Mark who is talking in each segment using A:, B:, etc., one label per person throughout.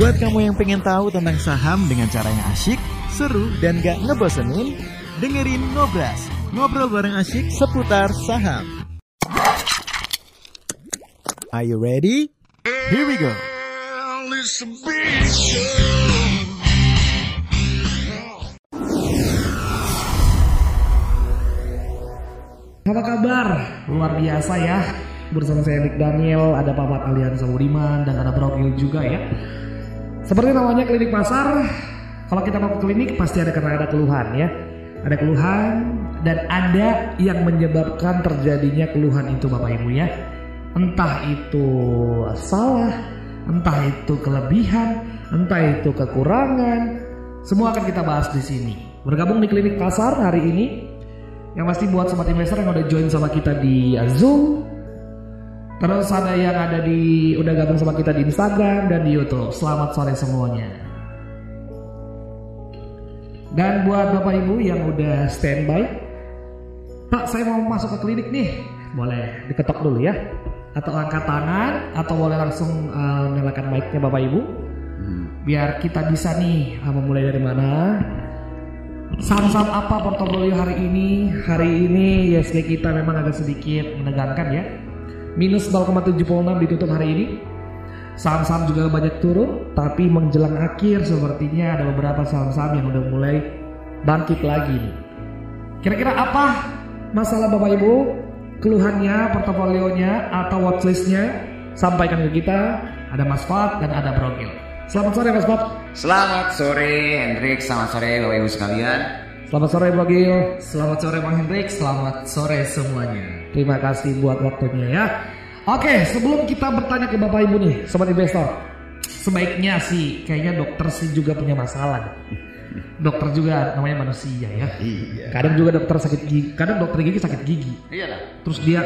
A: Buat kamu yang pengen tahu tentang saham dengan cara yang asyik, seru, dan gak ngebosenin, dengerin Ngobras, ngobrol bareng asyik seputar saham. Are you ready? Here we go.
B: Apa kabar? Luar biasa ya. Bersama saya Nick Daniel, ada Papat Alian Budiman dan ada Brokil juga ya. Seperti namanya klinik pasar, kalau kita mau ke klinik pasti ada karena ada keluhan ya. Ada keluhan dan ada yang menyebabkan terjadinya keluhan itu Bapak Ibu ya. Entah itu salah, entah itu kelebihan, entah itu kekurangan. Semua akan kita bahas di sini. Bergabung di klinik pasar hari ini yang pasti buat sobat investor yang udah join sama kita di Zoom Terus ada yang ada di udah gabung sama kita di Instagram dan di YouTube. Selamat sore semuanya. Dan buat Bapak Ibu yang udah standby, Pak saya mau masuk ke klinik nih, boleh diketok dulu ya, atau angkat tangan, atau boleh langsung uh, nyalakan mic-nya Bapak Ibu, biar kita bisa nih uh, memulai dari mana. Saham-saham apa portofolio hari ini? Hari ini ISG kita memang agak sedikit menegangkan ya minus 0,76 ditutup hari ini. Saham-saham juga banyak turun, tapi menjelang akhir sepertinya ada beberapa saham-saham yang udah mulai bangkit lagi. Kira-kira apa masalah Bapak Ibu? Keluhannya, portofolionya, atau watchlistnya? Sampaikan ke kita. Ada Mas Fat dan ada Brogil. Selamat sore Mas Fat.
C: Selamat sore Hendrik, selamat sore Bapak Ibu sekalian.
B: Selamat sore Brogil.
D: Selamat sore Bang Hendrik, selamat sore semuanya.
B: Terima kasih buat waktunya ya. Oke, sebelum kita bertanya ke Bapak Ibu nih, sobat investor. Sebaiknya sih kayaknya dokter sih juga punya masalah. Dokter juga namanya manusia ya.
C: Iya.
B: Kadang juga dokter sakit gigi, kadang dokter gigi sakit gigi.
C: Iya lah.
B: Terus dia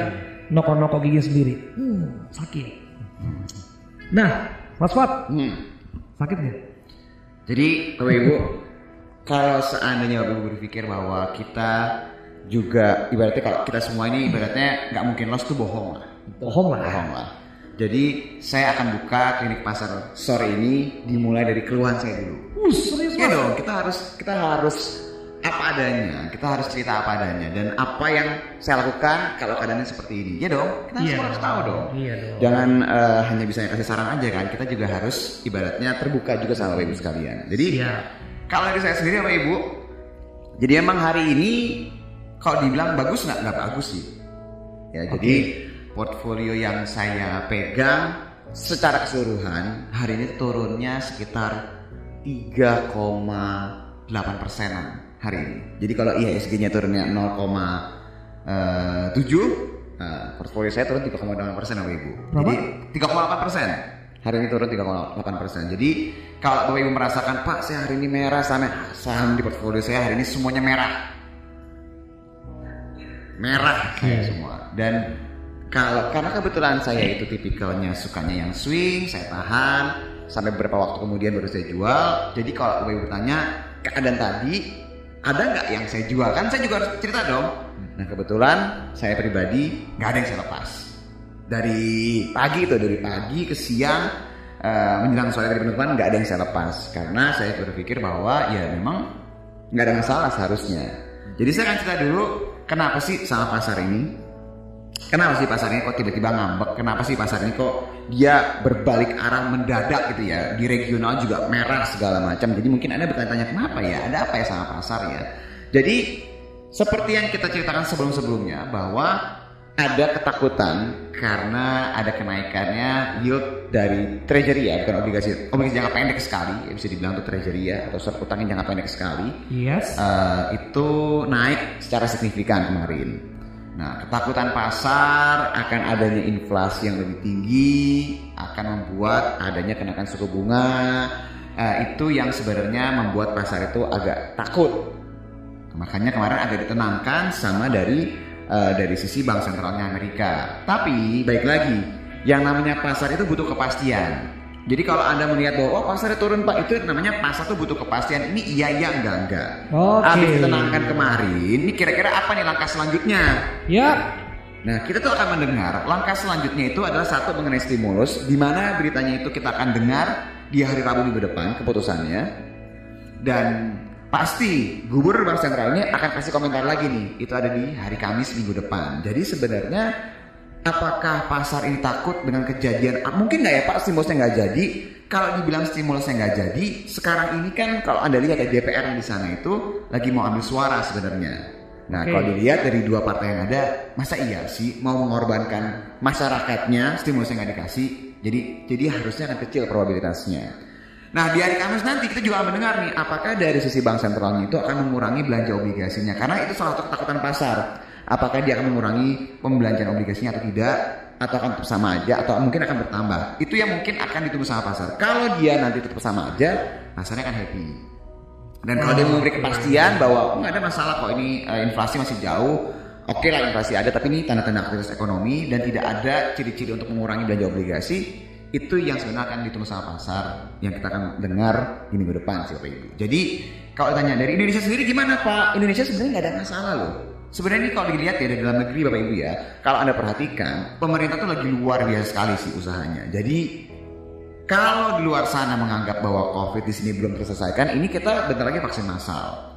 B: noko-noko gigi sendiri. Hmm, sakit. Nah, Mas Fat,
C: Hmm.
B: sakit nggak?
C: Jadi Bapak Ibu, kalau seandainya Bapak Ibu berpikir bahwa kita juga ibaratnya kalau kita semua ini ibaratnya nggak mungkin loss tuh bohong lah.
B: Bohong lah.
C: Bohong lah. Jadi saya akan buka klinik pasar sore ini dimulai dari keluhan saya dulu.
B: Uh, serius
C: Iya
B: Mas?
C: dong, kita harus kita harus apa adanya, kita harus cerita apa adanya dan apa yang saya lakukan kalau keadaannya seperti ini. Ya dong, kita
B: Iya
C: semua harus tahu dong.
B: Iya dong.
C: Jangan eh, hanya bisa kasih saran aja kan, kita juga harus ibaratnya terbuka juga sama Ibu sekalian. Jadi
B: Iya.
C: Kalau dari saya sendiri Bapak Ibu, jadi emang hari ini kalau dibilang bagus nggak nggak bagus sih. Ya jadi portfolio yang saya pegang secara keseluruhan hari ini turunnya sekitar 3,8 persenan hari ini. Jadi kalau IHSG-nya turunnya 0,7, nah, portfolio saya turun 3,8 persen Bapak Ibu.
B: Berapa?
C: Jadi 3,8 persen. Hari ini turun 3,8 persen. Jadi kalau Bapak Ibu merasakan Pak saya hari ini merah sana saham di portfolio saya hari ini semuanya merah. Merah saya semua. Dan kalau karena kebetulan saya itu tipikalnya sukanya yang swing, saya tahan sampai beberapa waktu kemudian baru saya jual. Jadi kalau Bapak Ibu tanya keadaan tadi ada nggak yang saya jual kan saya juga harus cerita dong. Nah kebetulan saya pribadi nggak ada yang saya lepas dari pagi itu dari pagi ke siang eh, menjelang sore dari penutupan nggak ada yang saya lepas karena saya berpikir bahwa ya memang nggak ada masalah seharusnya. Jadi saya akan cerita dulu kenapa sih sama pasar ini Kenapa sih pasar ini kok tiba-tiba ngambek? Kenapa sih pasar ini kok dia berbalik arah mendadak gitu ya? Di regional juga merah segala macam. Jadi mungkin Anda bertanya-tanya kenapa ya? Ada apa ya sama pasar ya? Jadi seperti yang kita ceritakan sebelum-sebelumnya bahwa ada ketakutan karena ada kenaikannya yield dari treasury ya, bukan obligasi. Obligasi jangka pendek sekali, ya bisa dibilang itu treasury ya atau surat yang jangka pendek sekali
B: Yes.
C: eh, itu naik secara signifikan kemarin. Nah, ketakutan pasar akan adanya inflasi yang lebih tinggi akan membuat adanya kenaikan suku bunga. Eh, itu yang sebenarnya membuat pasar itu agak takut. Makanya kemarin agak ditenangkan sama dari eh, dari sisi bank sentralnya Amerika. Tapi baik lagi, yang namanya pasar itu butuh kepastian. Jadi kalau anda melihat bahwa oh pasarnya turun pak, itu namanya pasar tuh butuh kepastian. Ini iya iya enggak enggak.
B: Oke.
C: Habis ditenangkan kemarin, ini kira-kira apa nih langkah selanjutnya?
B: Ya,
C: Nah, kita tuh akan mendengar langkah selanjutnya itu adalah satu mengenai stimulus, di mana beritanya itu kita akan dengar di hari Rabu minggu depan keputusannya dan pasti gubernur bank sentral ini akan kasih komentar lagi nih. Itu ada di hari Kamis minggu depan. Jadi sebenarnya apakah pasar ini takut dengan kejadian? Ah, mungkin nggak ya Pak? Stimulusnya nggak jadi. Kalau dibilang stimulusnya nggak jadi sekarang ini kan kalau anda lihat ya DPR yang di sana itu lagi mau ambil suara sebenarnya. Nah
B: Oke.
C: kalau dilihat dari dua partai yang ada masa iya sih mau mengorbankan masyarakatnya stimulusnya nggak dikasih? Jadi jadi harusnya akan kecil probabilitasnya Nah di hari Kamis nanti kita juga akan mendengar nih apakah dari sisi bank sentralnya itu akan mengurangi belanja obligasinya karena itu salah satu ketakutan pasar. Apakah dia akan mengurangi pembelanjaan obligasinya atau tidak atau akan tetap sama aja atau mungkin akan bertambah. Itu yang mungkin akan ditunggu sama pasar. Kalau dia nanti tetap sama aja, pasarnya akan happy. Dan kalau dia memberi kepastian bahwa "Oh, nggak ada masalah kok ini eh, inflasi masih jauh, oke lah inflasi ada tapi ini tanda-tanda aktivitas ekonomi dan tidak ada ciri-ciri untuk mengurangi belanja obligasi itu yang sebenarnya akan ditunggu sama pasar yang kita akan dengar di minggu depan sih Bapak Ibu. Jadi kalau ditanya dari Indonesia sendiri gimana Pak? Indonesia sebenarnya nggak ada masalah loh. Sebenarnya ini kalau dilihat ya dari dalam negeri Bapak Ibu ya, kalau Anda perhatikan pemerintah tuh lagi luar biasa sekali sih usahanya. Jadi kalau di luar sana menganggap bahwa COVID di sini belum terselesaikan, ini kita bentar lagi vaksin massal.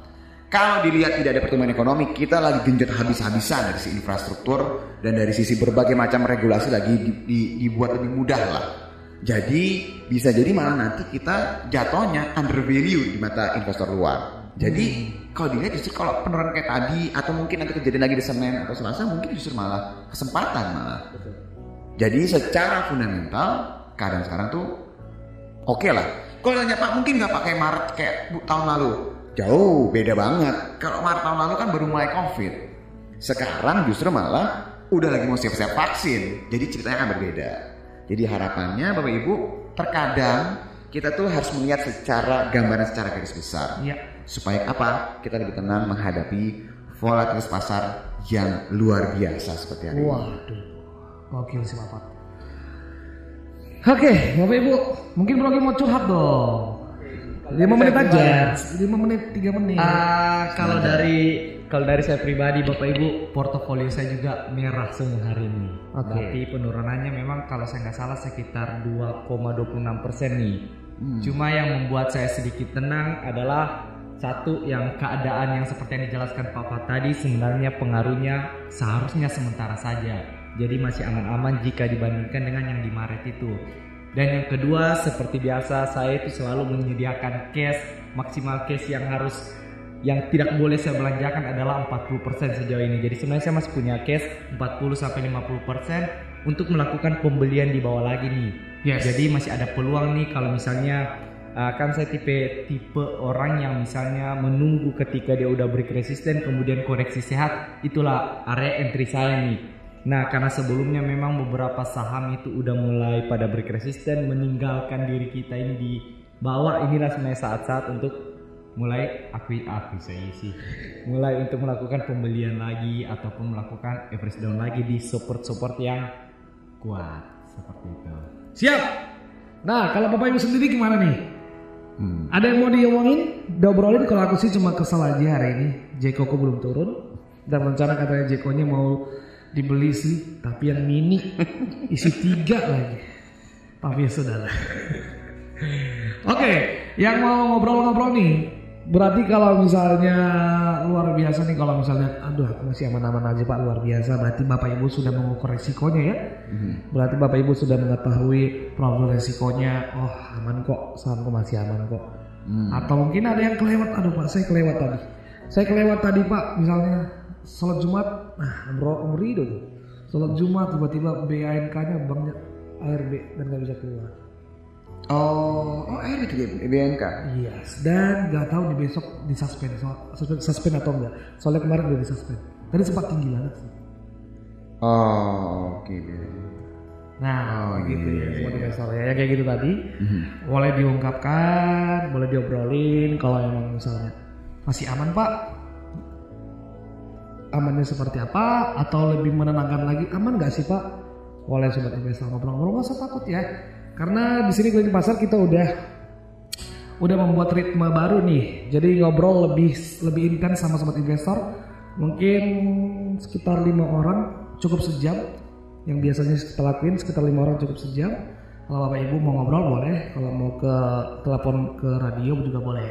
C: Kalau dilihat tidak ada pertumbuhan ekonomi, kita lagi genjot habis-habisan dari sisi infrastruktur dan dari sisi berbagai macam regulasi lagi di- di- dibuat lebih mudah lah. Jadi bisa jadi malah nanti kita jatuhnya under value di mata investor luar. Jadi kalau dilihat justru kalau penurunan kayak tadi atau mungkin nanti kejadian lagi di Senin atau Selasa mungkin justru malah kesempatan malah. Jadi secara fundamental keadaan sekarang tuh oke lah. Kalau tanya Pak mungkin nggak pakai Maret kayak bu- tahun lalu? Jauh beda banget. Kalau Maret tahun lalu kan baru mulai COVID. Sekarang justru malah udah lagi mau siap-siap vaksin. Jadi ceritanya akan berbeda. Jadi harapannya Bapak Ibu terkadang kita tuh harus melihat secara gambaran secara garis besar.
B: Iya.
C: Supaya apa? Kita lebih tenang menghadapi volatilitas pasar yang luar biasa seperti hari ini.
B: Waduh, gokil sih Bapak. Oke, Bapak Ibu, mungkin Bro mau curhat dong. 5 menit aja, 5 menit, 3 menit.
D: Ah, kalau dari kalau dari saya pribadi Bapak Ibu portofolio saya juga merah semua hari ini.
B: Oke.
D: Berarti penurunannya memang kalau saya nggak salah sekitar 2,26 persen nih. Cuma yang membuat saya sedikit tenang adalah satu yang keadaan yang seperti yang dijelaskan Pak Fat tadi sebenarnya pengaruhnya seharusnya sementara saja. Jadi masih aman-aman jika dibandingkan dengan yang di Maret itu. Dan yang kedua seperti biasa saya itu selalu menyediakan cash maksimal cash yang harus yang tidak boleh saya belanjakan adalah 40% sejauh ini. Jadi sebenarnya saya masih punya cash 40 sampai 50% untuk melakukan pembelian di bawah lagi nih.
B: Yes.
D: Jadi masih ada peluang nih kalau misalnya uh, kan saya tipe tipe orang yang misalnya menunggu ketika dia udah break resisten kemudian koreksi sehat itulah area entry saya nih. Nah karena sebelumnya memang beberapa saham itu udah mulai pada break resisten meninggalkan diri kita ini di bawah inilah sebenarnya saat-saat untuk mulai aku aku saya sih mulai untuk melakukan pembelian lagi ataupun melakukan average down lagi di support support yang kuat seperti itu.
B: Siap. Nah, kalau Bapak Ibu sendiri gimana nih?
C: Hmm.
B: Ada yang mau diomongin? Diobrolin kalau aku sih cuma kesel aja hari ini. Jeko kok belum turun. Dan rencana katanya Jekonya mau dibeli sih, tapi yang mini isi tiga lagi. Tapi ya sudah lah. Oke, yang mau ngobrol-ngobrol nih, berarti kalau misalnya luar biasa nih, kalau misalnya, aduh aku masih aman-aman aja pak, luar biasa. Berarti bapak ibu sudah mengukur resikonya ya. Berarti bapak ibu sudah mengetahui profil resikonya. Oh aman kok, sahamku masih aman kok. Atau mungkin ada yang kelewat, aduh pak saya kelewat tadi. Saya kelewat tadi pak, misalnya sholat Jumat, nah bro Om Rido tuh. Sholat Jumat tiba-tiba BANK-nya banknya ARB dan nggak bisa keluar.
C: Oh, oh itu dia BNK.
B: Yes, dan nggak tahu nih besok di suspend, so, suspend, suspend atau enggak. Soalnya kemarin udah di suspend. Tadi sempat tinggi banget sih.
C: Oh, oke.
B: Nah,
C: Oh,
B: gitu
C: iya,
B: ya,
C: iya,
B: semua
C: iya.
B: investor ya, kayak gitu tadi.
C: Mhm.
B: Boleh diungkapkan, boleh diobrolin kalau emang misalnya masih aman pak. Amannya seperti apa? Atau lebih menenangkan lagi? Aman nggak sih pak? Boleh sobat investor ngobrol-ngobrol, nggak usah takut ya. Karena di sini keliling pasar kita udah udah membuat ritme baru nih. Jadi ngobrol lebih lebih intens sama sobat investor. Mungkin sekitar lima orang cukup sejam. Yang biasanya kita lakuin sekitar lima orang cukup sejam. Kalau Bapak Ibu mau ngobrol boleh, kalau mau ke telepon ke radio juga boleh.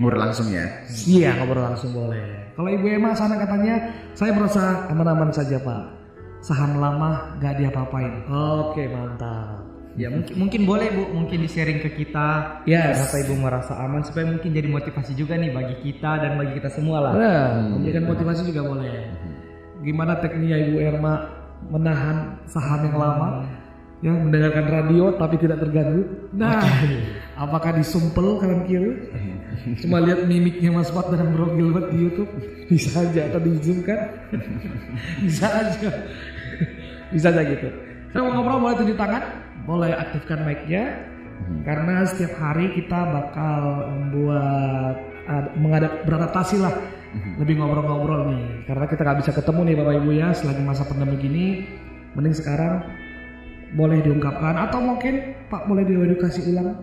C: Ngobrol langsung ya.
B: Iya ngobrol langsung boleh. Kalau Ibu Emma sana katanya saya merasa aman-aman saja Pak. Saham lama gak diapa-apain. Oke mantap.
D: Ya mungkin mungkin boleh Bu, mungkin di-sharing ke kita.
B: Yes.
D: Kenapa Ibu merasa aman supaya mungkin jadi motivasi juga nih bagi kita dan bagi kita semua lah.
B: Nah, memberikan motivasi juga boleh. Gimana tekniknya Ibu Erma menahan saham yang lama? Ya, mendengarkan radio tapi tidak terganggu. Nah, apakah disumpel kanan kiri? Cuma lihat mimiknya Mas Pat dan Bro Gilbert di YouTube bisa aja atau di zoom kan? bisa aja, bisa aja gitu. Saya mau ngobrol boleh tunjuk tangan, boleh aktifkan mic-nya karena setiap hari kita bakal membuat ad- mengadap beradaptasi lah. Lebih ngobrol-ngobrol nih. Karena kita nggak bisa ketemu nih bapak ibu ya selagi masa pandemi gini mending sekarang boleh diungkapkan atau mungkin pak boleh diedukasi ulang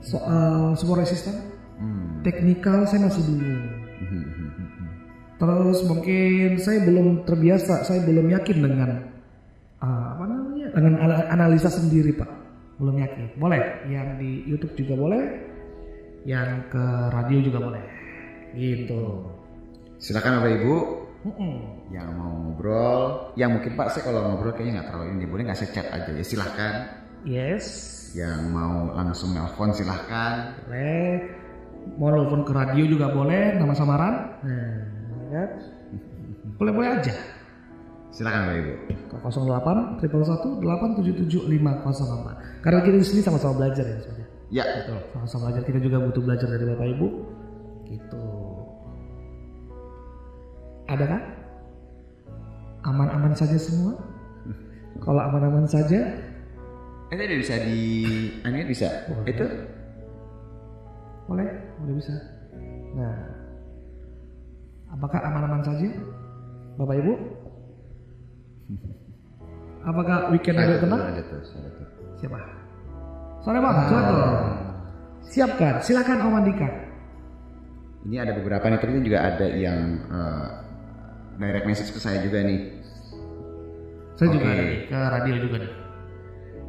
B: soal support resistant
C: Hmm.
B: teknikal saya masih bingung terus mungkin saya belum terbiasa saya belum yakin dengan ah, apa namanya? Dengan analisa sendiri pak. Belum yakin. Boleh. Yang di YouTube juga boleh. Yang ke radio juga boleh. Gitu.
C: Silakan Bapak Ibu.
B: Mm-mm.
C: yang mau ngobrol, yang mungkin Pak saya kalau ngobrol kayaknya nggak terlalu ini, boleh nggak saya chat aja ya? Silahkan.
B: yes.
C: Yang mau langsung nelpon silahkan.
B: boleh. Mau telepon ke radio juga boleh. Nama samaran. Nah ya kan? boleh boleh aja
C: Silakan Bapak Ibu.
B: ke 08 triple satu delapan tujuh tujuh lima karena kita di sini sama-sama belajar ya sebenarnya
C: Ya,
B: Betul. Sama-sama belajar kita juga butuh belajar dari Bapak Ibu. Gitu. Ada kan? Aman-aman saja semua? Kalau aman-aman saja,
C: itu udah bisa di, ini bisa. Itu
B: boleh, boleh bisa. Nah, apakah aman-aman saja, Bapak Ibu? Apakah weekend ada tenang?
C: Ada tuh, ada tuh.
B: Siapa? Sore bang, contoh. Siapkan, silakan Om Andika.
C: Ini ada beberapa nih, tapi juga ada yang eh, direct message ke saya juga nih.
B: Saya juga ada nih, ke radio juga nih.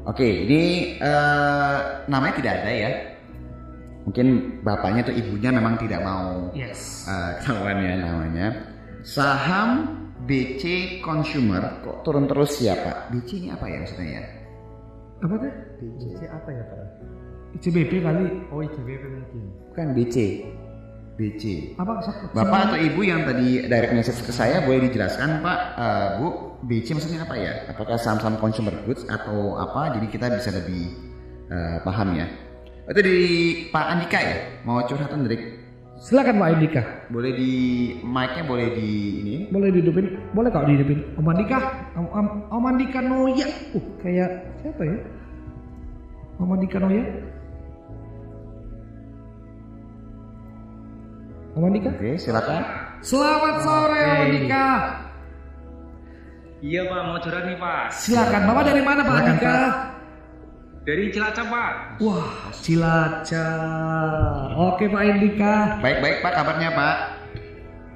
C: Oke, ini eh, namanya tidak ada ya. Mungkin bapaknya atau ibunya memang tidak mau
B: Yes.
C: ketahuan ya namanya. Saham BC Consumer kok turun terus ya Pak? BC ini apa ya maksudnya ya?
B: Apa tuh?
D: BC apa ya Pak?
B: ICBP kali.
D: Oh ICBP mungkin.
C: Bukan BC. BC.
B: Apa?
C: Bapak atau ibu yang tadi direct message ke saya boleh dijelaskan Pak, Eh, Bu, BC maksudnya apa ya? Apakah saham-saham consumer goods atau apa? Jadi kita bisa lebih eh, paham ya. Itu dari Pak Andika ya? Mau curhatan dari
B: Silakan Pak Andika.
C: boleh di mic-nya boleh di ini.
B: Boleh dihidupin? Boleh kok dihidupin. Om Andika, Om, Om, Om Andika Noya. Uh, kayak siapa ya? Om Andika Noya. Om Andika.
C: Oke, silakan.
B: Selamat sore Om Andika.
E: Iya pak, mau curhat nih pak.
B: Silakan. Bapak dari mana Pak Andika?
E: Dari Cilacap pak.
B: Wah, Cilacap. Oke Pak Andika.
C: Baik-baik Pak, kabarnya Pak?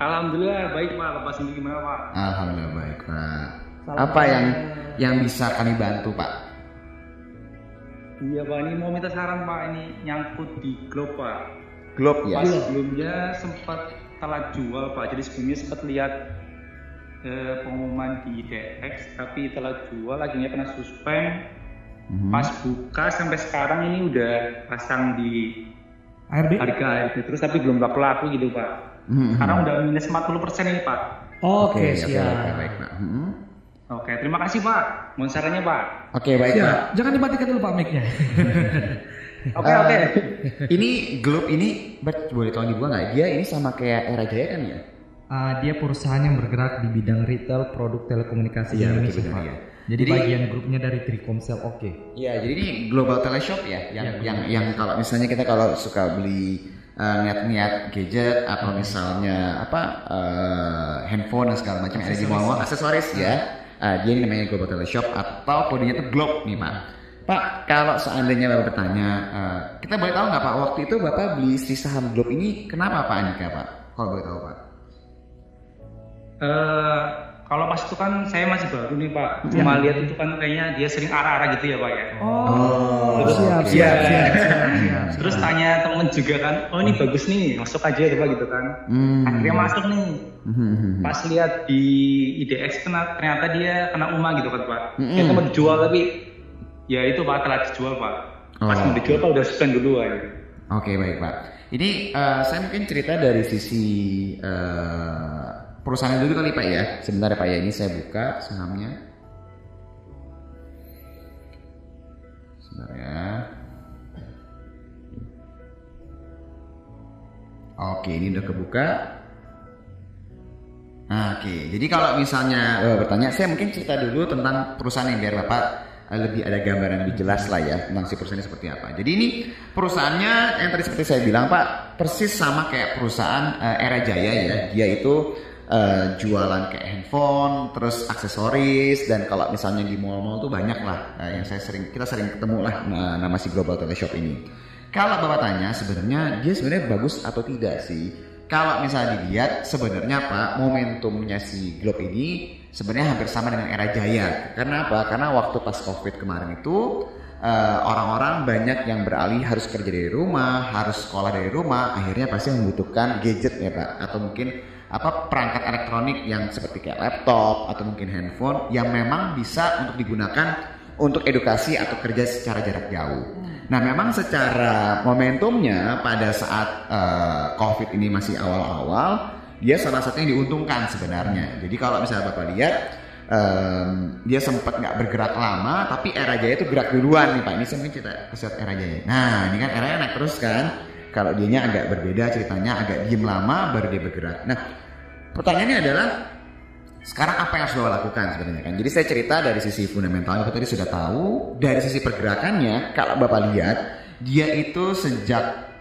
E: Alhamdulillah baik pak. Bapak sendiri gimana pak?
C: Alhamdulillah baik Pak. Apa yang yang bisa kami bantu Pak?
E: Iya pak, ini mau minta saran pak. Ini nyangkut di Globe pak.
C: Globe ya?
E: Pas sebelumnya sempat telat jual pak. Jadi sebelumnya sempat lihat eh, pengumuman di DX, tapi telat jual. Akhirnya kena suspend.
C: Mhm.
E: Pas buka sampai sekarang ini udah pasang di
B: ARB.
E: harga itu terus tapi belum laku laku gitu pak. Sekarang udah minus 40% ini pak.
B: Oke,
C: oke,
B: siap.
C: oke, baik Pak. Mhm.
E: Oke, terima kasih pak. Mohon sarannya pak.
C: Oke, baik
B: Siap.
C: Pak.
B: Jangan dimatikan dulu Pak mic-nya.
E: Oke
C: Eh,
E: oke.
C: Ini Globe ini, Bet, boleh tolong dibuang nggak? Dia ini sama kayak Era Jaya kan ya?
D: Ah, dia perusahaan yang bergerak di bidang retail produk telekomunikasi di
C: Iya,
D: Indonesia.
C: betul,
D: Pak.
C: Iya.
D: Jadi,
C: Jadi-
D: bagian grupnya dari Trikomsel oke.
C: Iya, jadi ini Global Teleshop ya, yang yang yang kalau misalnya kita kalau suka beli eh, niat-niat gadget atau misalnya apa eh, handphone dan segala macam ada di mall-mall aksesoris ya. Eh, dia ini namanya Global Teleshop atau kodenya itu Globe nih Pak. Pak, kalau seandainya Bapak bertanya, eh, kita boleh tahu nggak Pak waktu itu Bapak beli si saham Globe ini kenapa Pak Andika Pak? Kalau boleh tahu Pak.
E: Eh, kalau pas itu kan saya masih baru nih Pak. Cuma lihat itu kan kayaknya dia sering arah-arah gitu ya Pak ya.
B: Oh,
C: Oh,
B: siap,
C: oke.
B: siap,
E: Iya.
B: siap, siap, siap.
E: Terus tanya temen juga kan, oh ini bagus nih, masuk aja ya Pak gitu kan.
C: Hmm.
E: Akhirnya masuk nih.
C: Hmm.
E: Pas lihat di IDX kena- ternyata dia kena UMA gitu kan Pak.
C: Mm-mm.
E: Kita mau dijual tapi ya itu Pak telah dijual Pak. Pas
C: Oh.
E: mau dijual Pak udah suspend duluan.
C: Oke baik Pak. Ini eh, saya mungkin cerita dari sisi eh, perusahaan dulu kali Pak ya. Sebentar ya Pak ya. Ini saya buka sahamnya. Sebentar ya. Oke ini udah kebuka. Nah, Oke, jadi kalau misalnya eh, bertanya, saya mungkin cerita dulu tentang perusahaan yang biar Bapak eh, lebih ada gambaran lebih jelas lah ya tentang si perusahaan ini seperti apa. Jadi ini perusahaannya yang tadi seperti saya bilang Pak, persis sama kayak perusahaan eh, Era Jaya ya. Dia itu eh, jualan kayak handphone, terus aksesoris dan kalau misalnya di mall-mall tuh banyak lah eh, yang saya sering kita sering ketemu lah nah, nama si Global Teleshop ini. Kalau Bapak tanya sebenarnya dia sebenarnya bagus atau tidak sih? Kalau misalnya dilihat sebenarnya Pak momentumnya si Globe ini sebenarnya hampir sama dengan era Jaya. Karena apa? Karena waktu pas Covid kemarin itu eh, orang-orang banyak yang beralih harus kerja dari rumah, harus sekolah dari rumah, akhirnya pasti membutuhkan gadget ya Pak atau mungkin apa perangkat elektronik yang seperti kayak laptop atau mungkin handphone yang memang bisa untuk digunakan untuk edukasi atau kerja secara jarak jauh. Nah, memang secara momentumnya pada saat eh, COVID ini masih awal-awal, dia salah satu yang diuntungkan sebenarnya. Jadi kalau misalnya bapak lihat, em, dia sempat nggak bergerak lama, tapi era Jaya itu gerak duluan nih pak. Ini saya mungkin cerita keset era Jaya. Nah, ini kan era naik terus kan. Kalau dianya agak berbeda ceritanya, agak diem lama baru dia bergerak. Nah, pertanyaannya adalah sekarang apa yang harus Bapak lakukan sebenarnya kan? Jadi saya cerita dari sisi fundamentalnya Bapak tadi sudah tahu, dari sisi pergerakannya kalau Bapak lihat dia itu sejak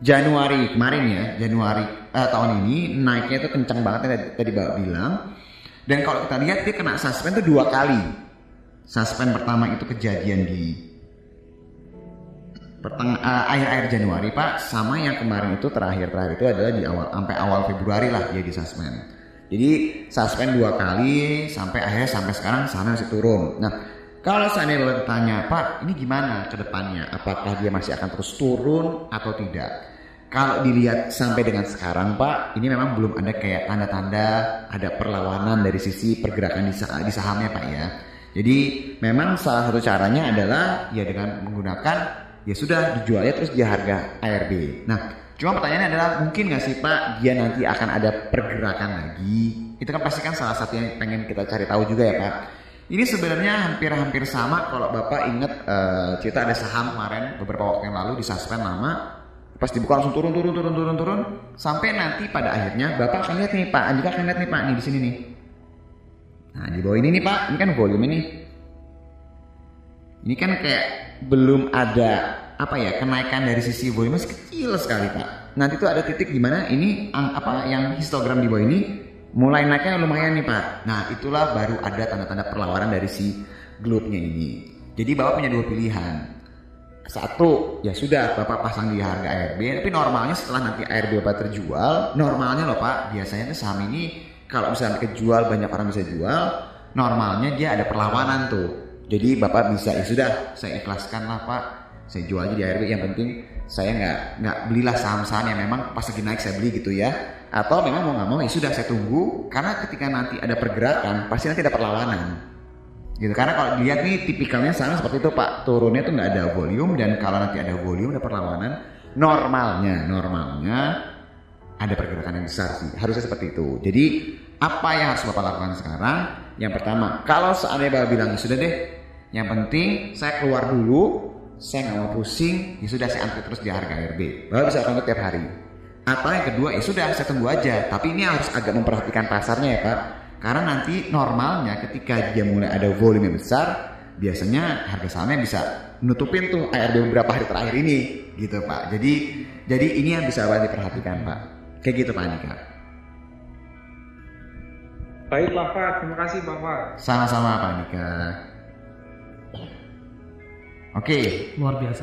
C: Januari kemarin ya, Januari eh, tahun ini naiknya itu kencang banget tadi, tadi Bapak bilang. Dan kalau kita lihat dia kena suspend itu dua kali. Suspend pertama itu kejadian di perteng- eh, akhir-akhir Januari Pak, sama yang kemarin itu terakhir-terakhir itu adalah di awal sampai awal Februari lah dia di suspend. Jadi suspend dua kali sampai akhirnya sampai sekarang sana masih turun. Nah, kalau seandainya Bapak tanya, Pak, ini gimana ke depannya? Apakah dia masih akan terus turun atau tidak? Kalau dilihat sampai dengan sekarang, Pak, ini memang belum ada kayak tanda-tanda ada perlawanan dari sisi pergerakan di, sah- di sahamnya, Pak ya. Jadi memang salah satu caranya adalah ya dengan menggunakan ya sudah dijualnya terus di harga ARB. Nah, cuma pertanyaannya adalah mungkin nggak sih Pak dia nanti akan ada pergerakan lagi? Itu kan pasti kan salah satu yang pengen kita cari tahu juga ya Pak. Ini sebenarnya hampir-hampir sama kalau Bapak ingat eh, cerita ada saham kemarin beberapa waktu yang lalu di suspend lama pas dibuka langsung turun turun turun turun turun sampai nanti pada akhirnya Bapak akan lihat nih Pak Andika akan lihat nih Pak nih di sini nih. Nah di bawah ini nih Pak ini kan volume ini. Ini kan kayak belum ada apa ya kenaikan dari sisi volume kecil sekali Pak. Nanti tuh ada titik di mana ini apa yang histogram di bawah ini mulai naiknya lumayan nih Pak. Nah itulah baru ada tanda-tanda perlawanan dari si globe-nya ini. Jadi Bapak punya dua pilihan. Satu, ya sudah Bapak pasang di harga ARB, tapi normalnya setelah nanti ARB Bapak terjual, normalnya loh Pak, biasanya tuh saham ini kalau misalnya kejual banyak orang bisa jual, normalnya dia ada perlawanan tuh. Jadi Bapak bisa ya sudah, saya ikhlaskan lah Pak, saya jual aja di ARB, yang penting saya nggak nggak belilah saham-saham yang memang pas lagi naik saya beli gitu ya. Atau memang mau nggak mau ya sudah saya tunggu, karena ketika nanti ada pergerakan pasti nanti ada perlawanan gitu karena kalau dilihat nih tipikalnya sama seperti itu pak. Turunnya tuh nggak ada volume dan kalau nanti ada volume ada perlawanan normalnya normalnya ada pergerakan yang besar sih. Harusnya seperti itu. Jadi apa yang harus bapak lakukan sekarang? Yang pertama kalau seandainya bapak bilang "Ya sudah deh yang penting saya keluar dulu saya nggak mau pusing ya sudah saya antri terus di harga RB bapak bisa itu tiap hari atau yang kedua ya sudah saya tunggu aja tapi ini harus agak memperhatikan pasarnya ya pak karena nanti normalnya ketika dia mulai ada volume yang besar, biasanya harga sahamnya bisa nutupin tuh ARB beberapa hari terakhir ini, gitu Pak. Jadi jadi ini yang bisa banget diperhatikan Pak. Kayak gitu Pak Andika.
E: Baik Bapak, terima kasih Bapak.
C: Sama-sama Pak Andika. Oke,
B: Luar biasa.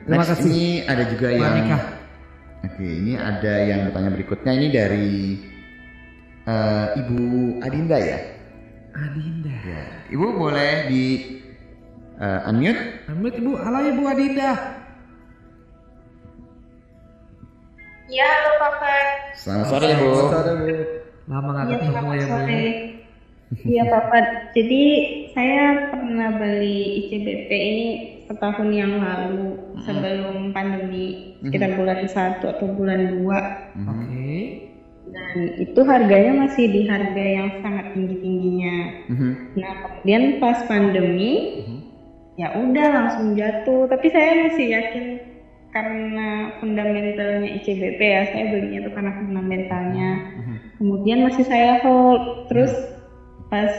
B: Terima
C: next
B: kasih.
C: ini ada juga
B: Pak
C: yang. Oke, ini ada yang bertanya berikutnya ini dari eh, Ibu Adinda ya.
B: Adinda.
C: Ya. Ibu boleh di eh, unmute?
B: Amit Ibu, halo Ibu Adinda.
F: Ya, halo Papa.
C: Selamat sore Ibu.
B: Lama nggak
F: Iya,
B: ketemu
F: selamat
B: ya Bu.
F: sore. Iya, Papa. Jadi, saya pernah beli ICBP ini setahun yang lalu sebelum pandemi, sekitar bulan 1 atau bulan 2.
B: Oke.
F: Dan itu harganya masih di harga yang sangat tinggi-tingginya.
C: Mhm.
F: Nah, kemudian pas pandemi, ya udah langsung jatuh. Tapi saya masih yakin karena fundamentalnya ICBP ya, saya belinya tuh karena fundamentalnya. Kemudian masih saya hold, terus pas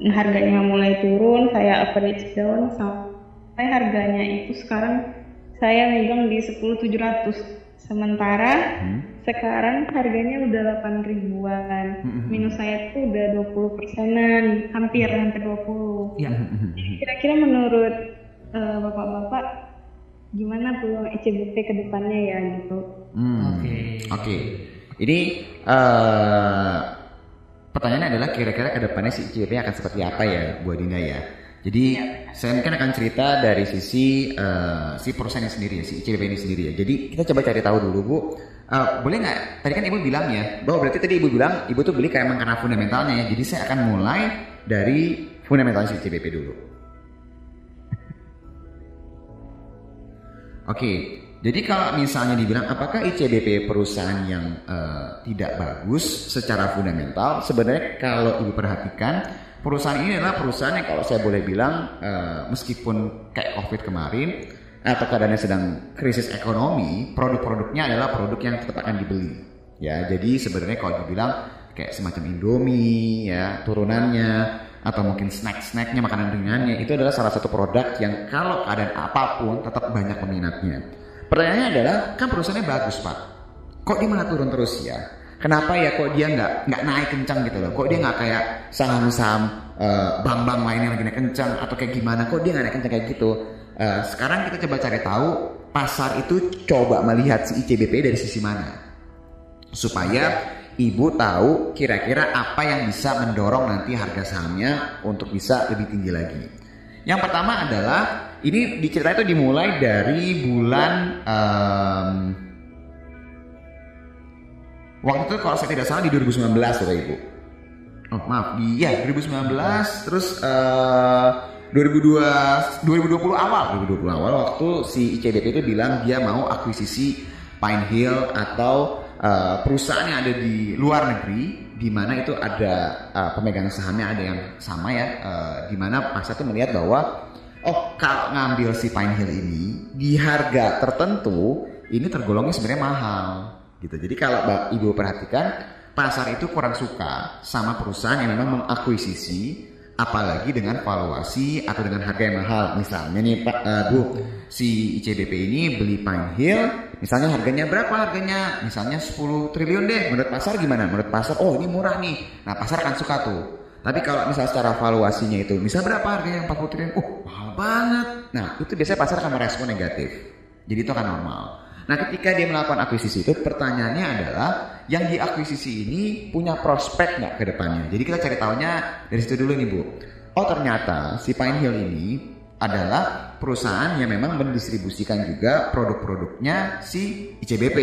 F: harganya mulai turun, saya average down sampai harganya itu sekarang saya megang di 10.700. Sementara sekarang harganya udah 8 ribuan. Minus saya tuh udah 20 persenan, hampir hampir 20.
B: Ya.
F: Kira-kira menurut eh, bapak-bapak gimana peluang ICBP ke depannya ya gitu?
C: Hmm.
B: Oke.
C: Oke. Ini eh pertanyaannya adalah kira-kira ke depannya si ICBP akan seperti apa ya Bu Adinda ya. Jadi saya mungkin akan cerita dari sisi eh, si perusahaan ini sendiri ya, si ICBP ini sendiri ya. Jadi kita coba cari tahu dulu Bu. Eh, boleh nggak? Tadi kan Ibu bilang ya, bahwa berarti tadi Ibu bilang Ibu tuh beli kayak emang karena fundamentalnya ya. Jadi saya akan mulai dari fundamental si ICBP dulu. Oke, jadi kalau misalnya dibilang apakah ICBP perusahaan yang eh, tidak bagus secara fundamental, sebenarnya kalau ibu perhatikan perusahaan ini adalah perusahaan yang kalau saya boleh bilang eh, meskipun kayak COVID kemarin atau keadaannya sedang krisis ekonomi, produk-produknya adalah produk yang tetap akan dibeli. Ya, jadi sebenarnya kalau dibilang kayak semacam Indomie ya turunannya atau mungkin snack-snacknya makanan ringannya itu adalah salah satu produk yang kalau keadaan apa pun tetap banyak peminatnya. Pertanyaannya adalah kan perusahaannya bagus pak, kok dia malah turun terus ya? Kenapa ya kok dia nggak nggak naik kencang gitu loh? Kok dia nggak kayak saham-saham eh, bank-bank lain yang lagi naik kencang atau kayak gimana? Kok dia nggak naik kencang kayak gitu? Eh, sekarang kita coba cari tahu pasar itu coba melihat si ICBP dari sisi mana supaya ibu tahu kira-kira apa yang bisa mendorong nanti harga sahamnya untuk bisa lebih tinggi lagi. Yang pertama adalah ini dicerita itu dimulai dari bulan em, waktu itu kalau saya tidak salah di 2019 Bapak Ibu. Oh maaf, di ya 2019 terus eh 2002 2020 awal 2020 awal waktu si ICBP itu bilang dia mau akuisisi Pine Hill atau eh, perusahaan yang ada di luar negeri di mana itu ada eh, pemegang sahamnya ada yang sama ya eh, di mana pasar itu melihat bahwa oh kalau ngambil si Pine Hill ini di harga tertentu ini tergolongnya sebenarnya mahal gitu. Jadi kalau Ibu perhatikan pasar itu kurang suka sama perusahaan yang memang mengakuisisi apalagi dengan valuasi atau dengan harga yang mahal. Misalnya nih Pak eh, Bu, si ICBP ini beli Pine Hill, misalnya harganya berapa harganya? Misalnya 10 triliun deh. Menurut pasar gimana? Menurut pasar, oh ini murah nih. Nah pasar akan suka tuh. Tapi kalau misalnya secara valuasinya itu, misal berapa harganya yang 40 triliun? Oh mahal banget. Nah itu biasanya pasar akan merespon negatif. Jadi itu akan normal. Nah ketika dia melakukan akuisisi itu pertanyaannya adalah yang diakuisisi ini punya prospek nggak ke depannya. Jadi kita cari tahunya dari situ dulu nih Bu. Oh ternyata si Pine Hill ini adalah perusahaan yang memang mendistribusikan juga produk-produknya si ICBP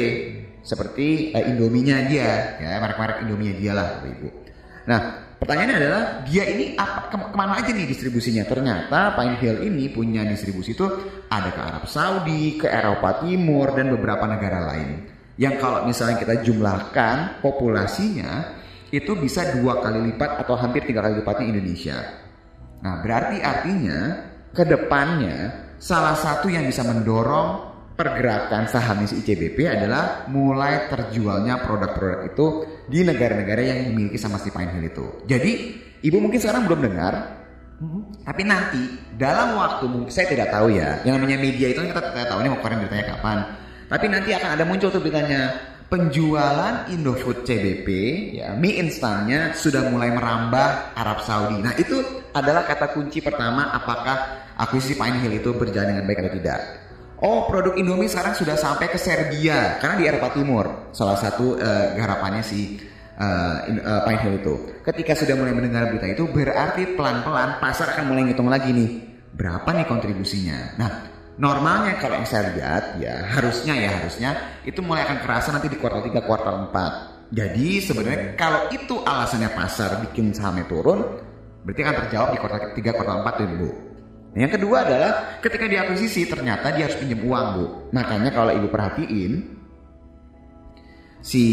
C: seperti eh, Indominya dia ya merek-merek Indominya dia lah Bapak Ibu. Nah pertanyaannya adalah dia ini apa ke- ke mana aja nih distribusinya? Ternyata Pine Hill ini punya distribusi itu ada ke Arab Saudi, ke Eropa Timur dan beberapa negara lain. Yang kalau misalnya kita jumlahkan populasinya itu bisa dua kali lipat atau hampir tiga kali lipatnya Indonesia. Nah, berarti artinya ke depannya salah satu yang bisa mendorong pergerakan saham si ICBP adalah mulai terjualnya produk-produk itu di negara-negara yang dimiliki sama si Pine Hill itu. Jadi, Ibu mungkin sekarang belum dengar, tapi nanti dalam waktu mungkin saya tidak tahu ya. Yang namanya media itu kan kita tidak tahu ini mau keluarin beritanya kapan. Tapi nanti akan ada muncul tuh beritanya penjualan Indofood CBP ya mie instannya sudah mulai merambah Arab Saudi. Nah itu adalah kata kunci pertama apakah akuisisi Pine Hill itu berjalan dengan baik atau tidak. Oh produk Indomie sekarang sudah sampai ke Serbia karena di Eropa Timur salah satu eh, garapannya si uh, uh, Pine Hill itu. Ketika sudah mulai mendengar berita itu berarti pelan-pelan pasar akan mulai ngitung lagi nih berapa nih kontribusinya. Nah, normalnya kalau yang saya lihat ya harusnya ya harusnya itu mulai akan kerasa nanti di kuartal 3 kuartal 4. Jadi sebenarnya kalau itu alasannya pasar bikin sahamnya turun berarti akan terjawab di kuartal 3 kuartal 4 tuh Bu. Yang kedua adalah ketika diakuisisi ternyata dia harus pinjam uang Bu. Makanya kalau Ibu perhatiin si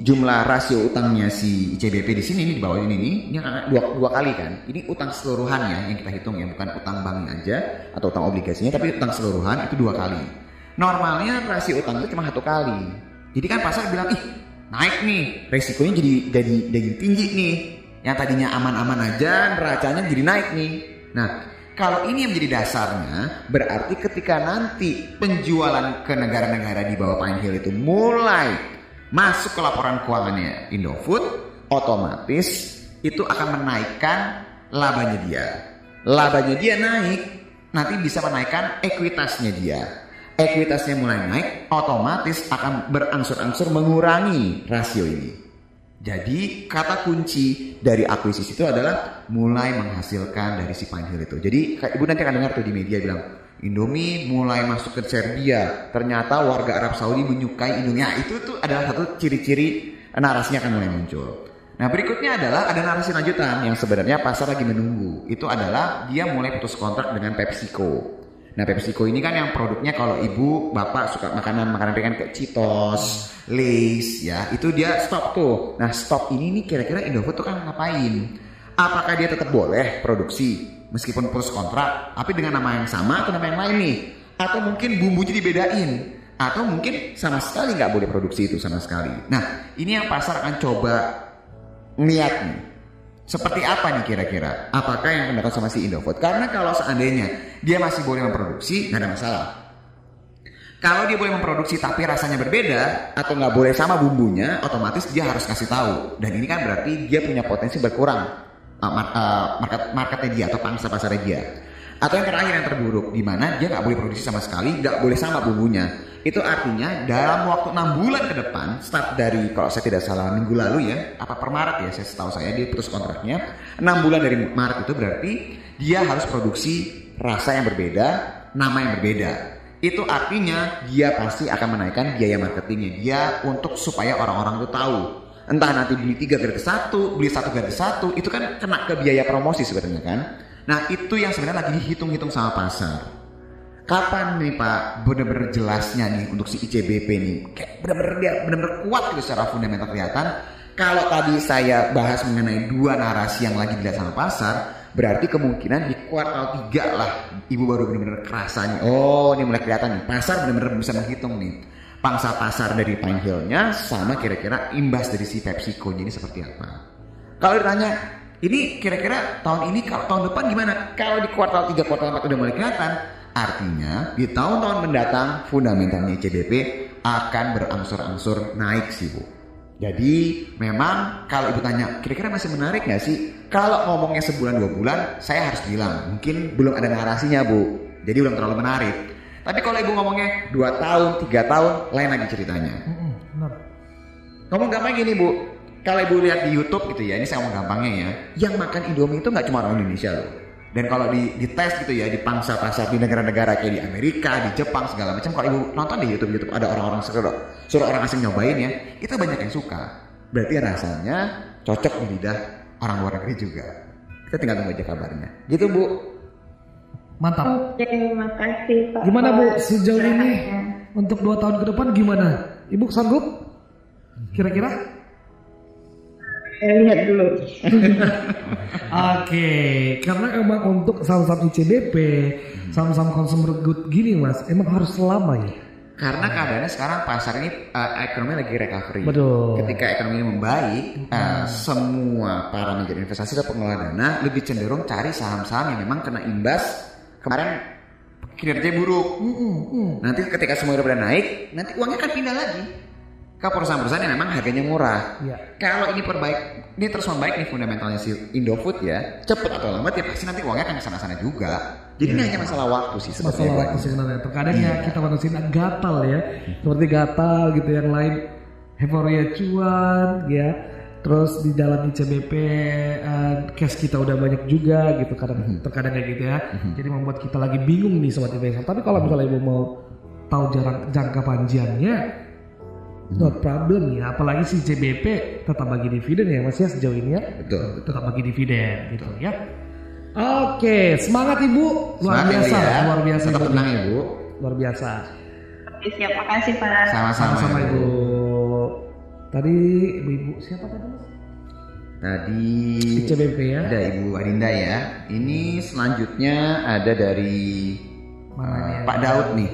C: jumlah rasio utangnya si ICBP di sini ini di bawah ini nih ini dua, dua kali kan. Ini utang seluruhannya yang kita hitung ya bukan utang banknya aja atau utang obligasinya tapi utang seluruhan itu dua kali. Normalnya rasio utang itu cuma satu kali. Jadi kan pasar bilang ih naik nih resikonya jadi jadi jadi tinggi nih. Yang tadinya aman-aman aja neracanya jadi naik nih. Nah kalau ini yang menjadi dasarnya, berarti ketika nanti penjualan ke negara-negara di bawah Pine Hill itu mulai masuk ke laporan keuangannya Indofood, otomatis itu akan menaikkan labanya dia. Labanya dia naik, nanti bisa menaikkan ekuitasnya dia. Ekuitasnya mulai naik, otomatis akan berangsur-angsur mengurangi rasio ini. Jadi kata kunci dari akuisisi itu adalah mulai menghasilkan dari si Pine Hill itu. Jadi ibu nanti akan dengar tuh di media bilang Indomie mulai masuk ke Serbia. Ternyata warga Arab Saudi menyukai Indomie. Nah, itu tuh adalah satu ciri-ciri narasinya akan mulai muncul. Nah berikutnya adalah ada narasi lanjutan yang sebenarnya pasar lagi menunggu. Itu adalah dia mulai putus kontrak dengan PepsiCo. Nah PepsiCo ini kan yang produknya kalau ibu bapak suka makanan makanan ringan kayak Cheetos, Lays ya itu dia stop tuh. Nah stop ini nih kira-kira Indofood tuh kan ngapain? Apakah dia tetap boleh produksi meskipun putus kontrak, tapi dengan nama yang sama atau nama yang lain nih? Atau mungkin bumbunya dibedain? Atau mungkin sama sekali nggak boleh produksi itu sama sekali? Nah ini yang pasar akan coba niat nih. Seperti apa nih kira-kira? Apakah yang dilakukan sama si Indofood? Karena kalau seandainya dia masih boleh memproduksi, nggak ada masalah. Kalau dia boleh memproduksi tapi rasanya berbeda atau nggak boleh sama bumbunya, otomatis dia harus kasih tahu. Dan ini kan berarti dia punya potensi berkurang uh, uh, market marketnya dia atau pangsa pasarnya dia. Atau yang terakhir yang terburuk, di mana dia nggak boleh produksi sama sekali, nggak boleh sama bumbunya. Itu artinya dalam waktu 6 bulan ke depan, start dari kalau saya tidak salah minggu lalu ya, apa per Maret ya, saya setahu saya dia putus kontraknya. 6 bulan dari Maret itu berarti dia harus produksi rasa yang berbeda, nama yang berbeda. Itu artinya dia pasti akan menaikkan biaya marketingnya dia untuk supaya orang-orang itu tahu. Entah nanti beli tiga gratis satu, beli satu gratis satu, itu kan kena ke biaya promosi sebenarnya kan. Nah itu yang sebenarnya lagi dihitung-hitung sama pasar. Kapan nih Pak bener-bener jelasnya nih untuk si ICBP nih kayak bener-bener dia bener-bener kuat gitu secara fundamental kelihatan. Kalau tadi saya bahas mengenai dua narasi yang lagi dilihat sama pasar, berarti kemungkinan di kuartal 3 lah ibu baru bener-bener kerasa nih. Oh ini mulai kelihatan nih pasar bener-bener bisa menghitung nih pangsa pasar dari Pine sama kira-kira imbas dari si PepsiCo ini seperti apa. Kalau ditanya ini kira-kira tahun ini kalau tahun depan gimana? Kalau di kuartal 3 kuartal 4 udah mulai kelihatan, artinya di tahun-tahun mendatang fundamentalnya ICBP akan berangsur-angsur naik sih Bu. Jadi memang kalau ibu tanya kira-kira masih menarik nggak sih? Kalau ngomongnya sebulan dua bulan, saya harus bilang mungkin belum ada narasinya bu. Jadi belum terlalu menarik. Tapi kalau ibu ngomongnya dua tahun, tiga tahun, lain lagi ceritanya.
B: Mm-mm, benar.
C: Ngomong gampang gini bu, kalau ibu lihat di YouTube gitu ya, ini saya ngomong gampangnya ya, yang makan Indomie itu nggak cuma orang Indonesia loh. Dan kalau di, di tes gitu ya di pangsa pasar di negara-negara kayak di Amerika, di Jepang segala macam, kalau ibu nonton di YouTube YouTube ada orang-orang suruh, suruh orang asing nyobain ya, itu banyak yang suka. Berarti rasanya cocok di lidah orang luar negeri juga. Kita tinggal tunggu aja kabarnya. Gitu bu.
B: Mantap.
F: Oke, makasih Pak.
B: Gimana Bu sejauh ini
F: curhatnya.
B: untuk dua tahun ke depan gimana? Ibu sanggup? Kira-kira?
F: Saya lihat dulu.
B: Oke, karena emang untuk saham-saham ICBP, saham-saham consumer good gini mas, emang harus lama ya.
C: Karena keadaannya sekarang pasar ini eh, ekonomi lagi recovery.
B: Betul.
C: Ketika ekonomi ini membaik, eh, semua para manajer investasi dan pengelola dana lebih cenderung cari saham-saham yang memang kena imbas kemarin kinerja buruk. Nanti ketika semua udah naik, nanti uangnya akan pindah lagi ke perusahaan-perusahaan yang memang harganya murah.
B: Iya.
C: Kalau ini perbaik, ini terus membaik nih fundamentalnya si Indofood ya, cepet atau lambat ya pasti nanti uangnya akan ke sana-sana juga. Jadi ini hanya masalah waktu sih
B: Masalah
C: sebetulnya.
B: waktu sebenarnya. Terkadang ya kita manusia gatal ya, seperti gatal gitu yang lain. Euforia cuan ya, Terus di dalam ICBP eh, cash kita udah banyak juga gitu kadang terkadang kayak gitu ya. Jadi membuat kita lagi bingung nih sobat investor. Tapi kalau misalnya ibu mau tahu jarang jangka panjangnya not problem ya. Apalagi si ICBP tetap bagi dividen ya Mas ya sejauh ini ya.
C: Betul.
B: Tetap bagi dividen gitu ya. Oke, semangat Ibu. Luar
C: Semangat, Ibu,
B: biasa,
C: ya.
B: luar biasa.
C: Tetap
B: Ibu.
C: tenang ibu.
B: Luar biasa.
F: Oke, siap. Makasih Pak.
C: Sama-sama.
B: Sama-sama Ibu. Tadi Ibu-ibu siapa tadi Mas?
C: Tadi
B: ICBP ya.
C: ada Ibu Adinda ya. Ini selanjutnya ada dari
B: Mana nih yang-
C: Pak Daud nih.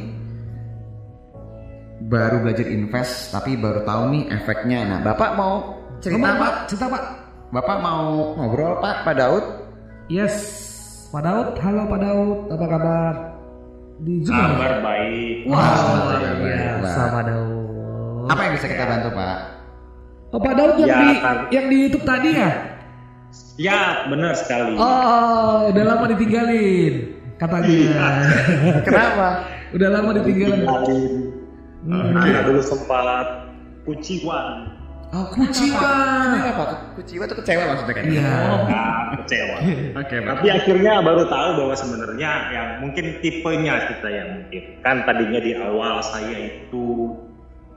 C: Baru belajar invest tapi baru tahu nih efeknya. Nah, Bapak mau cerita
B: Ngomong,
C: Pak?
B: Cerita Pak.
C: Bapak mau ngobrol Pak Pak Daud?
B: Yes, Pak Daud. Halo Pak Daud, apa kabar? Di Zoom ya?
E: Kabar baik.
C: Wah,
B: luar
C: baik,
B: biasa
C: Pak.
B: Pak Daud.
C: Apa yang bisa kita bantu Pak?
B: Oh Pak Daud yang
E: Ya,
B: di
E: kan.
B: yang di YouTube tadi ya?
E: Ya, benar sekali.
B: Oh, udah lama ditinggalin katanya.
C: Kenapa?
B: udah lama ditinggalin.
E: Tinggalin.
B: Hmm.
E: Anak dulu sempat kuciwan.
C: Oh,
B: Kuciwa.
C: Kenapa? Kuciwa tuh kecewa maksudnya kan?
B: Iya.
E: Nah, kecewa.
C: Oke, Pak.
E: Tapi akhirnya baru tahu bahwa sebenarnya yang mungkin tipenya kita yang mungkin kan tadinya di awal saya itu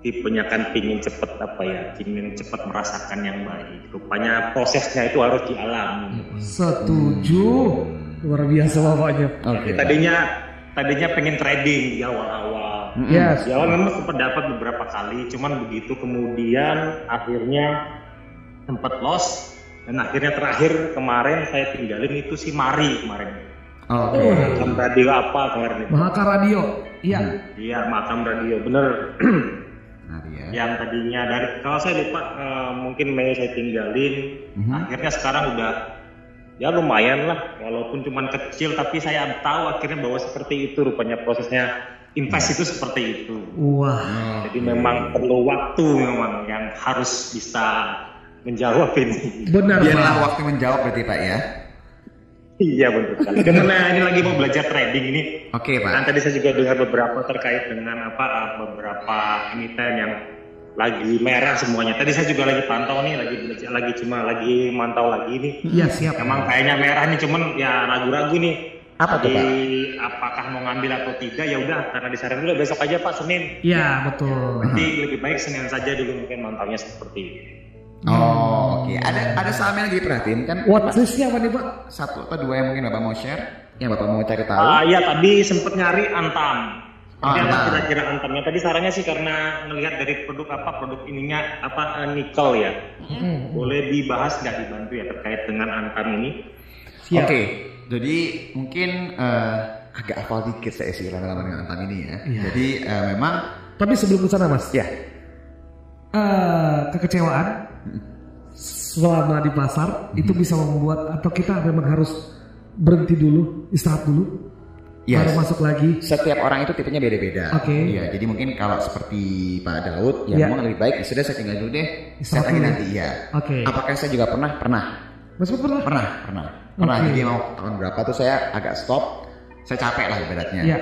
E: tipenya kan pingin cepet apa ya, pingin cepet merasakan yang baik. Rupanya prosesnya itu harus dialami.
B: Setuju. Luar biasa bapaknya.
C: Oke. Pak.
E: Tadinya tadinya pengen trading di awal-awal.
B: Yes.
E: Di awal memang sempat dapat beberapa kali, cuman begitu kemudian akhirnya sempat loss dan akhirnya terakhir kemarin saya tinggalin itu si Mari kemarin.
C: Oke.
E: Makam radio apa kemarin itu?
B: Mahaka Radio. Iya.
E: Iya, makam radio, bener.
C: Nah, ya.
E: Yang tadinya dari kalau saya lupa eh, mungkin Mei saya tinggalin,
C: Mhm.
E: akhirnya sekarang udah ya lumayan lah, walaupun cuman kecil tapi saya tahu akhirnya bahwa seperti itu rupanya prosesnya invest itu seperti itu.
B: Wah.
E: Jadi memang perlu waktu memang yang harus bisa menjawab ini.
B: Benar
C: Biarlah
B: Pak.
C: waktu menjawab berarti Pak ya.
E: iya betul sekali. Karena ini lagi mau belajar trading ini.
C: Oke
E: Kan
C: Pak.
E: tadi saya juga dengar beberapa terkait dengan apa uh, beberapa emiten yang lagi merah semuanya. Tadi saya juga lagi pantau nih, lagi belajar, lagi cuma lagi mantau lagi nih.
B: Iya siap.
E: Emang kayaknya merah nih, cuman ya ragu-ragu nih.
C: Apa tuh,
E: Jadi, apakah mau ngambil atau tidak ya udah karena disarankan dulu besok aja Pak Senin.
B: Iya betul.
E: Nanti lebih baik Senin saja dulu mungkin mantaunya seperti itu.
C: Oh, oke. Ada ada saham yang lagi diperhatiin kan?
B: Watchlistnya apa nih Pak?
C: Satu atau dua yang mungkin Bapak mau share? Yang Bapak mau cari tahu?
E: Ah ya tadi sempet nyari Antam.
C: Ah,
E: apa
C: Antam.
E: kira-kira Antamnya? Tadi sarannya sih karena ngelihat dari produk apa produk ininya apa eh, nikel ya.
B: Hmm.
E: Boleh dibahas nggak dibantu ya terkait dengan Antam ini?
B: Siap.
C: Oke. Jadi mungkin eh, agak hafal dikit saya sih lama-lama dengan Antam ini ya.
B: Iya.
C: Jadi eh, memang
B: Tapi sebelum ke sana Mas,
C: ya
B: eh, kekecewaan selama di pasar itu bisa membuat atau kita memang harus berhenti dulu, istirahat dulu,
C: Yes.
B: baru masuk lagi.
C: setiap orang itu tipenya beda-beda.
B: Oke.
C: Iya, jadi mungkin kalau seperti Pak Daud, ya
B: Iya.
C: memang lebih baik ya sudah saya tinggal dulu deh. Saya
B: Istirahat
C: lagi
B: dulu.
C: nanti ya.
B: Oke.
C: Apakah saya juga pernah? Pernah.
B: Mas pernah?
C: Pernah, pernah. Pernah.
B: Oke.
C: Jadi mau tahun berapa tuh saya agak stop. Saya capek lah ibaratnya.
B: Iya.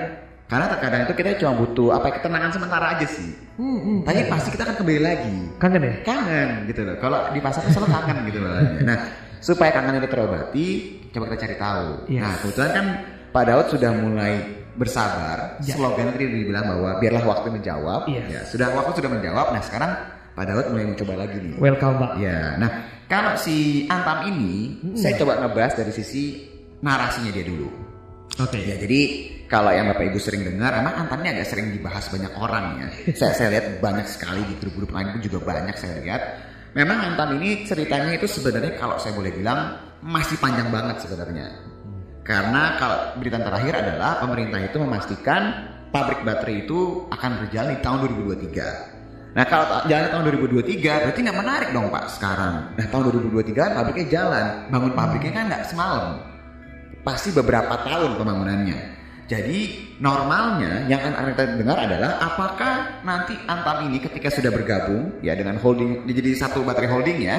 C: Karena terkadang itu kita cuma butuh apa ya, ketenangan sementara aja sih.
B: Hmm, hmm.
C: Tapi pasti kita akan kembali lagi.
B: Kangen ya?
C: Kangen gitu loh. Kalau di pasar tuh selalu kangen gitu loh. Nah, supaya kangen itu terobati, coba kita cari tahu.
B: Yes.
C: Nah, kebetulan kan Pak Daud sudah mulai bersabar.
B: Ya.
C: Slogan tadi dibilang bahwa biarlah waktu menjawab.
B: Yes.
C: Ya, sudah waktu sudah menjawab. Nah, sekarang Pak Daud mulai mencoba lagi nih.
B: Welcome Pak.
C: Ya, nah kalau si Antam ini, saya coba ngebahas dari sisi narasinya dia dulu.
B: Oke.
C: Ya, jadi kalau yang Bapak Ibu sering dengar, emang Antam ini agak sering dibahas banyak orang ya. saya, saya lihat banyak sekali di grup-grup lain pun juga banyak saya lihat. Memang Antam ini ceritanya itu sebenarnya kalau saya boleh bilang masih panjang banget sebenarnya. Karena kalau berita terakhir adalah pemerintah itu memastikan pabrik baterai itu akan berjalan di tahun 2023. Nah kalau jalan tahun 2023 berarti nggak menarik dong Pak sekarang. Nah tahun 2023 kan pabriknya jalan, bangun pabriknya kan nggak semalam, pasti beberapa tahun pembangunannya. Jadi normalnya yang akan kita dengar adalah apakah nanti Antam ini ketika sudah bergabung ya dengan holding jadi satu baterai holding ya,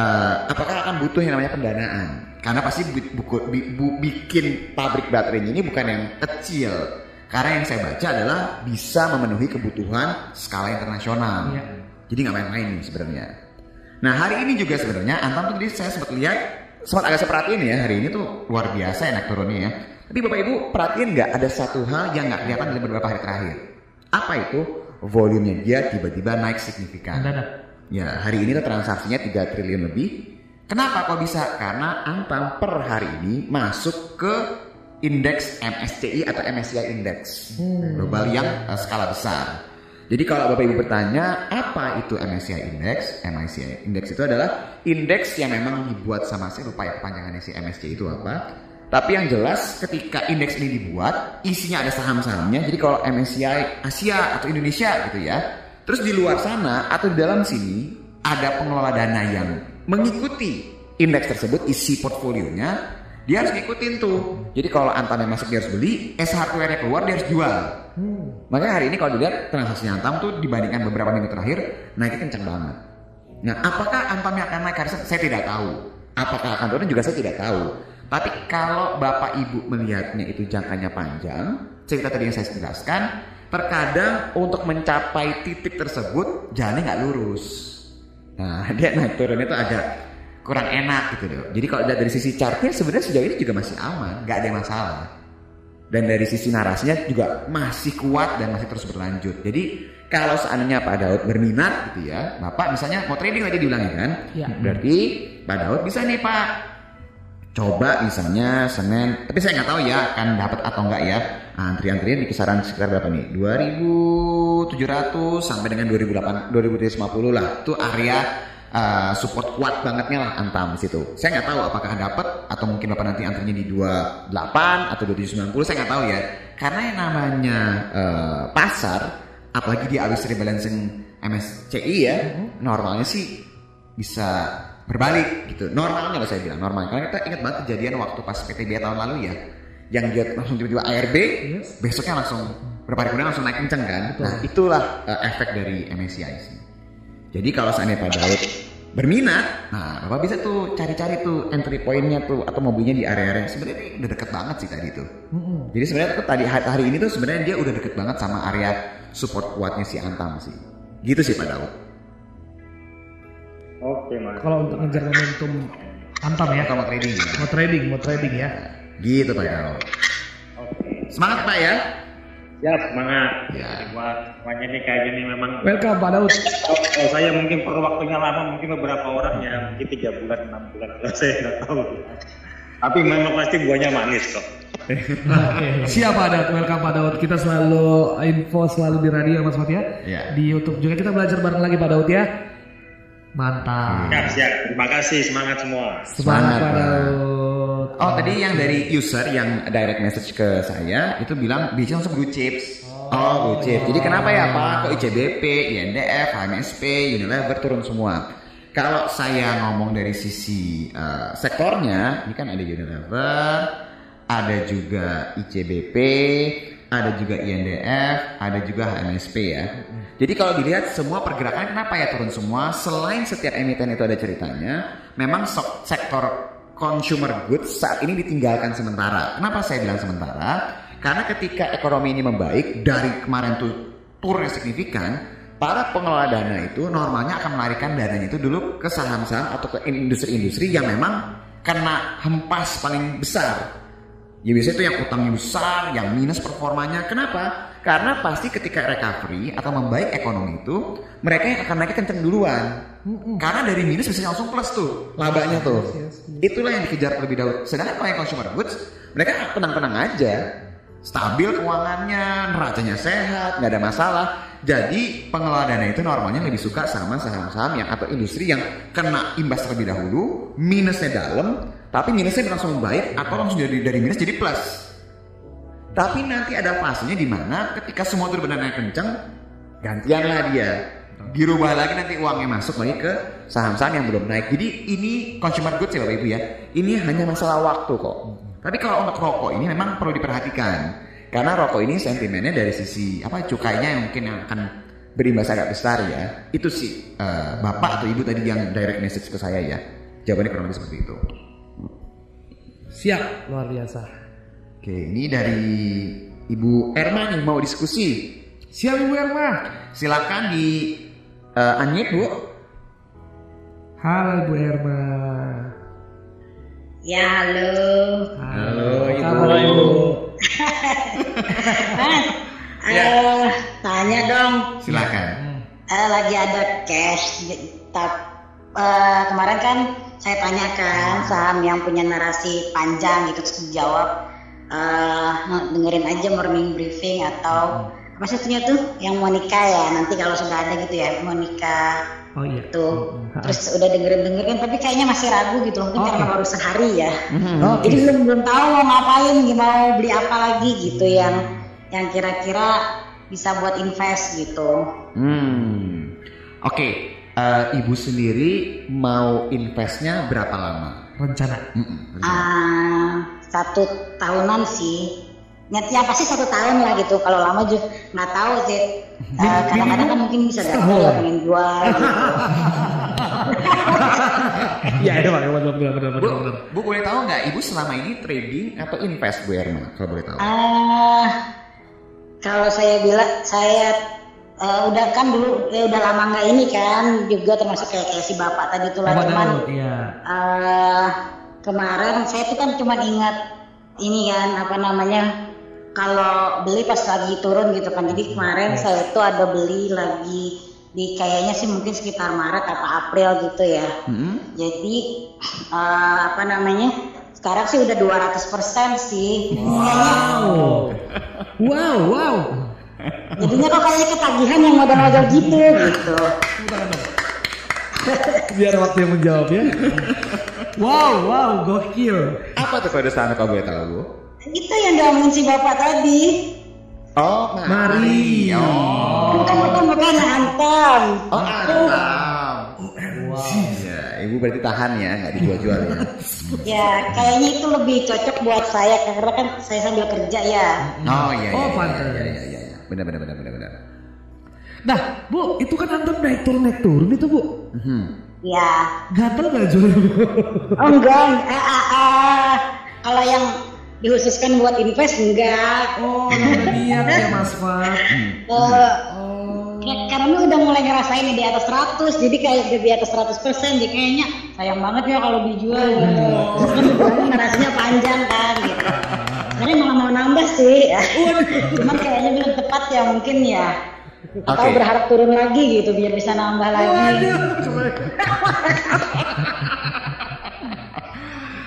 C: eh, apakah akan butuh yang namanya pendanaan? Karena pasti bu- bi- bu- bikin pabrik baterainya ini bukan yang kecil. Karena yang saya baca adalah bisa memenuhi kebutuhan skala internasional.
B: Iya.
C: Jadi nggak main-main nih sebenarnya. Nah hari ini juga sebenarnya Antam tuh tadi saya sempat lihat sempat agak saya perhatiin ya hari ini tuh luar biasa ya naik turunnya ya. Tapi bapak ibu perhatiin nggak ada satu hal yang nggak kelihatan dalam beberapa hari terakhir. Apa itu? Volumenya dia tiba-tiba naik signifikan. Ya hari ini tuh transaksinya 3 triliun lebih. Kenapa kok bisa? Karena Antam per hari ini masuk ke indeks MSCI atau MSCI Index global yang eh, skala besar. Jadi kalau Bapak Ibu bertanya apa itu MSCI Index? MSCI Index itu adalah indeks yang memang dibuat sama saya lupa ya kepanjangannya si MSCI itu apa. Tapi yang jelas ketika indeks ini dibuat isinya ada saham-sahamnya. Jadi kalau MSCI Asia atau Indonesia gitu ya. Terus di luar sana atau di dalam sini ada pengelola dana yang mengikuti indeks tersebut isi portfolionya dia harus ngikutin tuh. Jadi kalau Antam yang masuk dia harus beli, S hardware keluar dia harus jual. Makanya hari ini kalau dilihat transaksi Antam tuh dibandingkan beberapa minggu terakhir naiknya kencang banget. Nah, apakah Antam yang akan naik hari? Saya tidak tahu. Apakah akan turun juga saya tidak tahu. Tapi kalau Bapak Ibu melihatnya itu jangkanya panjang, cerita tadi yang saya jelaskan, terkadang untuk mencapai titik tersebut jalannya nggak lurus. Nah, dia naik turunnya itu agak kurang enak gitu loh. Jadi kalau dari sisi chartnya sebenarnya sejauh ini juga masih aman, nggak ada masalah. Dan dari sisi narasinya juga masih kuat dan masih terus berlanjut. Jadi kalau seandainya Pak Daud berminat gitu ya, Bapak misalnya mau trading tadi diulangi kan,
B: Ya.
C: berarti Pak Daud bisa nih Pak coba misalnya Senin, tapi saya nggak tahu ya akan dapat atau enggak ya. Antri-antrian di kisaran sekitar berapa nih? 2700 sampai dengan 2008 2350 lah. Itu area uh, support kuat bangetnya lah Antam situ. Saya nggak tahu apakah dapat atau mungkin Bapak nanti antrinya di 28 atau 2790 saya nggak tahu ya. Karena yang namanya uh, pasar apalagi di arus rebalancing MSCI ya, normalnya sih bisa berbalik gitu. Normalnya lah saya bilang normal. Karena kita ingat banget kejadian waktu pas PTB tahun lalu ya, yang dia langsung tiba-tiba ARB, besoknya langsung berapa hari kemudian langsung naik kenceng kan. Nah itulah uh, efek dari MSCI sih. Jadi kalau seandainya Pak Daud berminat, nah Bapak bisa tuh cari-cari tuh entry point-nya tuh atau mobilnya di area-area yang sebenarnya udah deket banget sih tadi tuh. Jadi sebenarnya tuh tadi hari, hari ini tuh sebenarnya dia udah deket banget sama area support kuatnya si Antam sih. Gitu sih Pak Daud.
E: Oke mas.
B: Kalau untuk ngejar momentum antam ya.
C: Mau trading ya.
B: Mau trading, mau trading ya.
C: Gitu Pak Daud.
E: Oke.
C: Semangat Pak ya.
E: Ya semangat.
C: Ya.
E: Buat semuanya nih kayak gini memang.
B: Welcome Pak Daud.
E: Kalau saya mungkin perlu waktunya lama, mungkin beberapa orang ya mungkin tiga bulan, enam bulan, kalau saya nggak tahu. Tapi memang pasti buahnya manis kok.
B: Oke. Siap Pak Daud, welcome Pak Daud. Kita selalu info selalu di radio Mas Fatia.
C: Iya.
B: Di YouTube juga kita belajar bareng lagi Pak Daud ya. Mantap.
E: Siap, siap. Terima kasih, semangat semua.
B: Semangat
C: Semangat,
B: Pak. Daud.
C: Oh tadi yang dari user yang direct message ke saya itu bilang bisa langsung blue chips. Oh, blue chips. Jadi kenapa ya Pak? Kok ICBP, INDF, HMSP, Unilever turun semua? Kalau saya ngomong dari sisi eh, sektornya, ini kan ada Unilever, ada juga ICBP, ada juga INDF, ada juga HMSP ya. Jadi kalau dilihat semua pergerakan kenapa ya turun semua? Selain setiap emiten itu ada ceritanya, memang sektor consumer goods saat ini ditinggalkan sementara. Kenapa saya bilang sementara? Karena ketika ekonomi ini membaik dari kemarin tuh yang signifikan, para pengelola dana itu normalnya akan melarikan dananya itu dulu ke saham-saham atau ke industri-industri yang memang kena hempas paling besar. Ya biasanya itu yang utangnya besar, yang minus performanya. Kenapa? Karena pasti ketika recovery atau membaik ekonomi itu, mereka yang akan naiknya kenceng duluan. Karena dari minus bisa langsung plus tuh, labanya tuh. Itulah yang dikejar terlebih dahulu. Sedangkan kalau yang consumer goods, mereka tenang-tenang aja. Stabil keuangannya, neracanya sehat, nggak ada masalah. Jadi pengelola dana itu normalnya lebih suka sama saham-saham yang atau industri yang kena imbas terlebih dahulu, minusnya dalam, tapi minusnya langsung membaik atau langsung dari dari minus jadi plus. Tapi nanti ada fasenya di mana ketika semua itu benar-benar kenceng, gantian lah dia. Dirubah lagi nanti uangnya masuk lagi ke saham-saham yang belum naik. Jadi ini consumer goods ya Bapak Ibu ya. Ini hanya masalah waktu kok. Tapi kalau untuk rokok ini memang perlu diperhatikan. Karena rokok ini sentimennya dari sisi apa cukainya yang mungkin yang akan berimbas agak besar ya. Itu sih eh, Bapak atau Ibu tadi yang direct message ke saya ya. Jawabannya kurang lebih seperti itu.
B: Siap, luar biasa.
C: Oke, ini dari Ibu Erma nih mau diskusi.
B: Siap Ibu Erma.
C: Silakan di uh, unmute Bu.
B: Halo Ibu Erma.
G: Ya, halo.
C: Halo,
B: Apa
C: Ibu.
B: kabar, Ibu?
G: Eh, tanya dong,
C: Silakan.
G: eh, lagi ada cash. di- tap- eh, kemarin kan saya tanyakan saham yang punya narasi panjang gitu terus dijawab eh, dengerin aja morning briefing atau apa sih itunya tuh yang mau nikah ya nanti kalau sudah ada gitu ya mau nikah
B: Oh iya.
G: tuh terus udah dengerin dengerin tapi kayaknya masih ragu gitu mungkin karena baru sehari ya
B: Oke.
G: jadi belum belum tahu mau ngapain mau beli apa lagi gitu yang yang kira-kira bisa buat invest gitu
C: Hmm. Oke, eh, ibu sendiri mau investnya berapa lama?
B: Rencana.
C: Mm-mm.
G: Ah, satu tahunan sih Niatnya pasti satu tahun lah gitu kalau lama juga nggak tahu sih Eh, kadang-kadang kan mungkin bisa dapat ya pengen jual gitu.
B: Iya, itu Pak. Benar benar benar
C: Bu,
B: benar.
C: Bu boleh tahu nggak ibu selama ini trading atau invest Bu Erma kalau boleh tahu?
G: Ah, kalau saya bilang saya eh, udah kan dulu eh, udah lama nggak ini kan juga termasuk kayak, kayak si bapak tadi tuh lah cuman
B: iya.
G: eh, kemarin saya tuh kan cuma ingat ini kan apa namanya kalau beli pas lagi turun gitu kan jadi kemarin saya tuh ada beli lagi di kayaknya sih mungkin sekitar Maret atau April gitu ya
C: Mm-mm.
G: jadi eh, apa namanya sekarang sih udah 200% sih kayaknya
B: Wow. Wow, wow.
G: jadinya kok kayaknya ketagihan yang modal-modal gitu gitu
B: Biar waktu yang menjawab ya. Wow, wow, gokil.
C: Apa tuh kode sana kalau boleh tahu Bu?
G: itu yang diomongin si bapak tadi
C: Oh,
B: Mari.
C: Oh,
G: bukan bukan bukan hantam
C: oh Antam. Ya, ibu berarti tahan ya, nggak dijual-jual ya.
G: Ya, kayaknya itu lebih cocok buat saya karena kan saya sambil kerja ya.
C: Oh iya.
B: Oh,
C: iya,
B: pantas.
C: Iya, iya, iya, iya. Benar, benar, benar, benar, benar.
B: Nah, Bu, itu kan antum naik turun naik turun itu, Bu.
C: Mhm.
G: Ya,
B: Gatel gak jual?
G: oh enggak, eh, ah, ah. kalau yang dikhususkan buat invest enggak.
B: Oh, niat ya Mas Fat.
G: Eh,
B: Oh.
G: karena udah mulai ngerasain di atas 100, jadi kayak di atas 100 persen, jadi kayaknya sayang banget ya kalau dijual. Gitu. Terus kan narasinya panjang kan, gitu. Sebenarnya malah mau nambah sih, ya. cuman kayaknya belum tepat ya mungkin ya. Atau
C: Oke.
G: berharap turun lagi gitu biar bisa nambah lagi.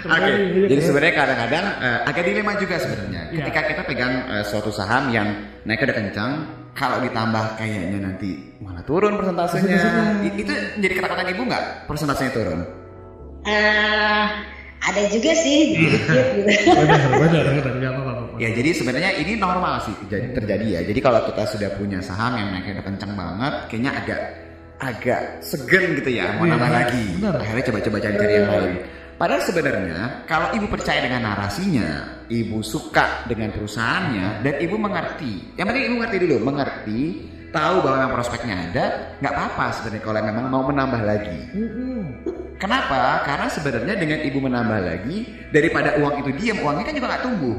C: Oke, jadi sebenarnya kadang-kadang eh, agak dilema juga sebenarnya. Ketika kita pegang eh, suatu saham yang naiknya udah kencang, kalau ditambah kayaknya nanti malah turun persentasenya. Itu jadi ketakutan ibu nggak persentasenya turun?
G: Eh, ada juga sih dikit gitu.
B: Benar, benar, benar.
C: Ya jadi sebenarnya ini normal sih terjadi, terjadi ya. Jadi kalau kita sudah punya saham yang naiknya udah kencang banget, kayaknya agak agak segen gitu ya mau
B: Iya,
C: nambah lagi.
B: benar.
C: Akhirnya coba-coba cari-cari yang lain. Padahal sebenarnya kalau ibu percaya dengan narasinya, ibu suka dengan perusahaannya dan ibu mengerti. Yang penting ibu mengerti dulu, mengerti, tahu bahwa memang prospeknya ada, nggak apa-apa sebenarnya kalau memang mau menambah lagi. Kenapa? Karena sebenarnya dengan ibu menambah lagi daripada uang itu diam, uangnya kan juga nggak tumbuh.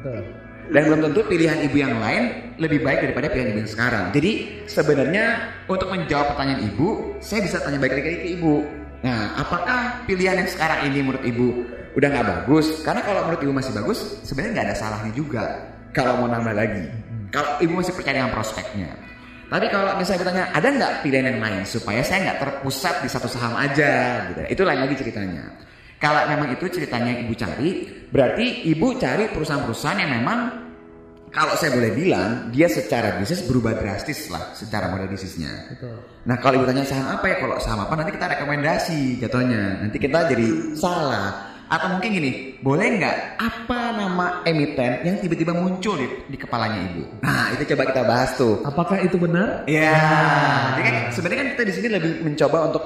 B: Betul.
C: Dan belum tentu pilihan ibu yang lain lebih baik daripada pilihan ibu yang sekarang. Jadi sebenarnya untuk menjawab pertanyaan ibu, saya bisa tanya balik lagi ke ibu. Nah, apakah pilihan yang sekarang ini menurut ibu udah nggak bagus? Karena kalau menurut ibu masih bagus, sebenarnya nggak ada salahnya juga kalau mau nambah lagi. Kalau ibu masih percaya dengan prospeknya. Tapi kalau misalnya bertanya, ada nggak pilihan yang lain supaya saya nggak terpusat di satu saham aja? Gitu. Itu lain lagi ceritanya. Kalau memang itu ceritanya ibu cari, berarti ibu cari perusahaan-perusahaan yang memang kalau saya boleh bilang dia secara bisnis berubah drastis lah secara model bisnisnya.
B: Betul.
C: Nah kalau ibu tanya saham apa ya kalau saham apa nanti kita rekomendasi jatuhnya nanti kita jadi salah atau mungkin gini boleh nggak apa nama emiten yang tiba-tiba muncul di, di kepalanya ibu? Nah itu coba kita bahas tuh.
B: Apakah itu benar?
C: Ya, jadi kan sebenarnya kan kita di sini lebih mencoba untuk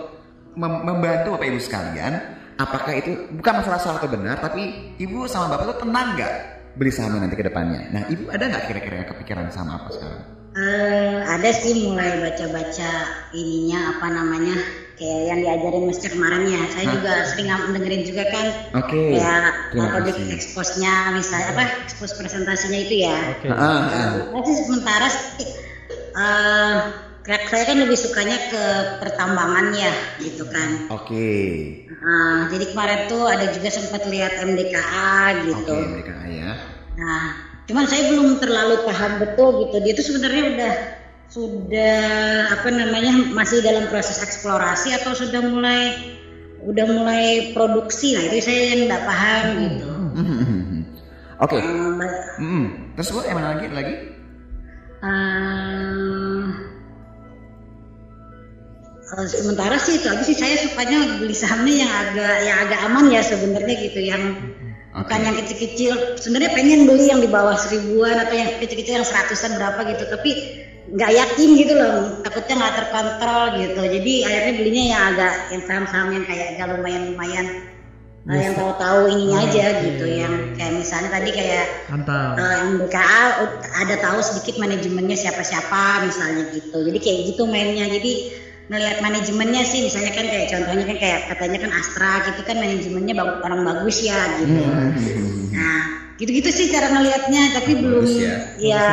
C: mem- membantu bapak ibu sekalian. Apakah itu bukan masalah salah atau benar, tapi ibu sama bapak tuh tenang nggak beli sahamnya nanti ke depannya? Nah, ibu ada nggak kira-kira yang kepikiran sama apa sekarang?
G: Eh, ada sih mulai baca-baca ininya apa namanya kayak yang diajarin Mas Cak kemarin ya. Saya
C: Hah?
G: juga sering dengerin juga kan
C: Oke,
G: kayak
C: terima
G: public expose-nya misalnya apa expose presentasinya itu ya.
B: Oke.
C: Ah, ah.
G: Tapi sementara sih, eh, kayak saya kan lebih sukanya ke pertambangan ya gitu kan.
C: Oke.
G: Nah, jadi kemarin tuh ada juga sempat lihat MDKA gitu.
C: Oke, mereka ya.
G: Nah, cuman saya belum terlalu paham betul gitu. Dia tuh sebenarnya udah sudah apa namanya masih dalam proses eksplorasi atau sudah mulai udah mulai produksi. Nah, itu saya yang nggak paham gitu.
C: Oke.
G: Eh, ba-
C: Hmm. Terus bu, yang mana lagi? Lagi?
G: eh, sementara sih itu aja sih saya sukanya beli sahamnya yang agak yang agak aman ya sebenarnya gitu yang
C: Oke.
G: bukan yang kecil-kecil. Sebenarnya pengen beli yang di bawah seribuan atau yang kecil-kecil yang seratusan berapa gitu tapi nggak yakin gitu loh. Takutnya nggak terkontrol gitu. Jadi akhirnya belinya yang agak yang saham-saham yang kayak agak lumayan-lumayan. Eh, yang tahu-tahu ininya aja gitu yang kayak misalnya tadi kayak
B: Mantap.
G: eh, MBKA ada tahu sedikit manajemennya siapa-siapa misalnya gitu. Jadi kayak gitu mainnya. Jadi ngelihat manajemennya sih misalnya kan kayak contohnya kan kayak katanya kan Astra gitu kan manajemennya bagus, orang bagus ya gitu nah gitu-gitu sih cara ngelihatnya tapi belum
C: Bagus ya.
G: ya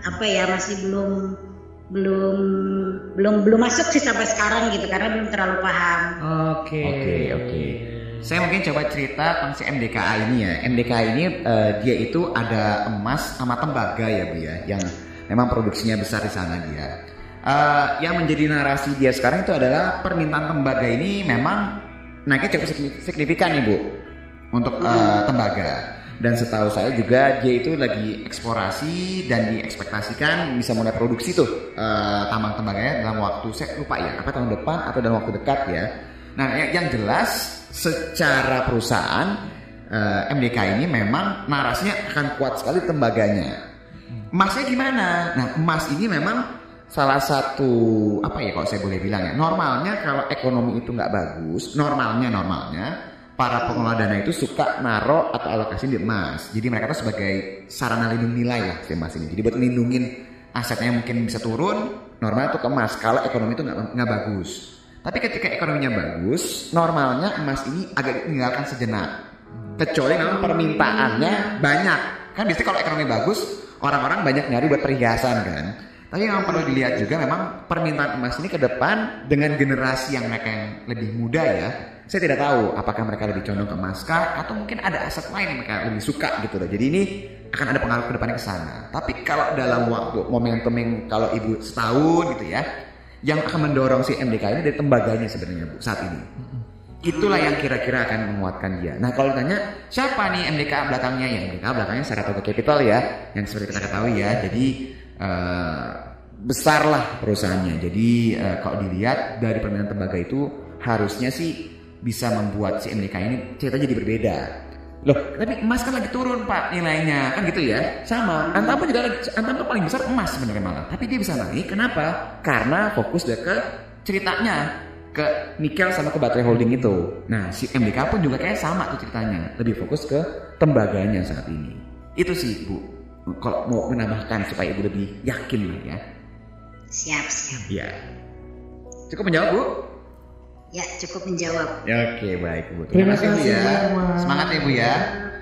G: apa ya masih belum belum belum belum masuk sih sampai sekarang gitu karena belum terlalu paham
B: Oke.
C: Oke, oke. Saya mungkin coba cerita tentang si MDKA ini ya. MDKA ini eh, dia itu ada emas sama tembaga ya bu ya, yang memang produksinya besar di sana dia. Eh, yang menjadi narasi dia sekarang itu adalah permintaan tembaga ini memang naiknya cukup signi- signifikan nih bu untuk eh, tembaga. Dan setahu saya juga dia itu lagi eksplorasi dan diekspektasikan bisa mulai produksi tuh eh, tambang tembaganya dalam waktu saya lupa ya apa tahun depan atau dalam waktu dekat ya. Nah yang, yang jelas secara perusahaan eh, MDK ini memang narasinya akan kuat sekali tembaganya. Emasnya gimana? Nah emas ini memang salah satu apa ya kalau saya boleh bilang ya? Normalnya kalau ekonomi itu nggak bagus normalnya normalnya para pengelola dana itu suka naro atau alokasi di emas. Jadi mereka tuh sebagai sarana lindung nilai lah si emas ini. Jadi buat lindungin asetnya mungkin bisa turun normal itu ke emas. Kalau ekonomi itu nggak bagus. Tapi ketika ekonominya bagus normalnya emas ini agak ditinggalkan sejenak. Kecuali memang permintaannya banyak. Kan biasanya kalau ekonomi bagus orang-orang banyak nyari buat perhiasan kan tapi yang perlu dilihat juga memang permintaan emas ini ke depan dengan generasi yang mereka yang lebih muda ya saya tidak tahu apakah mereka lebih condong ke emas kah atau mungkin ada aset lain yang mereka lebih suka gitu loh jadi ini akan ada pengaruh ke depannya ke sana tapi kalau dalam waktu momentum yang kalau ibu setahun gitu ya yang akan mendorong si MDK ini dari tembaganya sebenarnya bu saat ini Itulah yang kira-kira akan menguatkan dia. Nah kalau ditanya siapa nih MDK belakangnya ya MDK belakangnya Saratoga Capital ya, yang seperti kita ketahui ya. Jadi eh, besar lah perusahaannya. Jadi eh, kalau dilihat dari permintaan tembaga itu harusnya sih bisa membuat si MDK ini cerita jadi berbeda. Loh, tapi emas kan lagi turun pak nilainya kan gitu ya sama Antam pun juga lagi- Antam tuh paling besar emas sebenarnya malah tapi dia bisa naik kenapa karena fokus dia ke ceritanya ke nikel sama ke baterai holding itu. Nah, si MDK pun juga kayak sama tuh ceritanya, lebih fokus ke tembaganya saat ini. Itu sih, Bu. Kalau mau menambahkan supaya Ibu lebih yakin lah ya.
G: Siap siap
C: Ya. Cukup menjawab, Bu?
G: ya cukup menjawab
C: Ya, oke, baik, Bu.
B: Terima kasih,
C: ya.
B: Bu, Mas.
C: Semangat ya, Bu ya.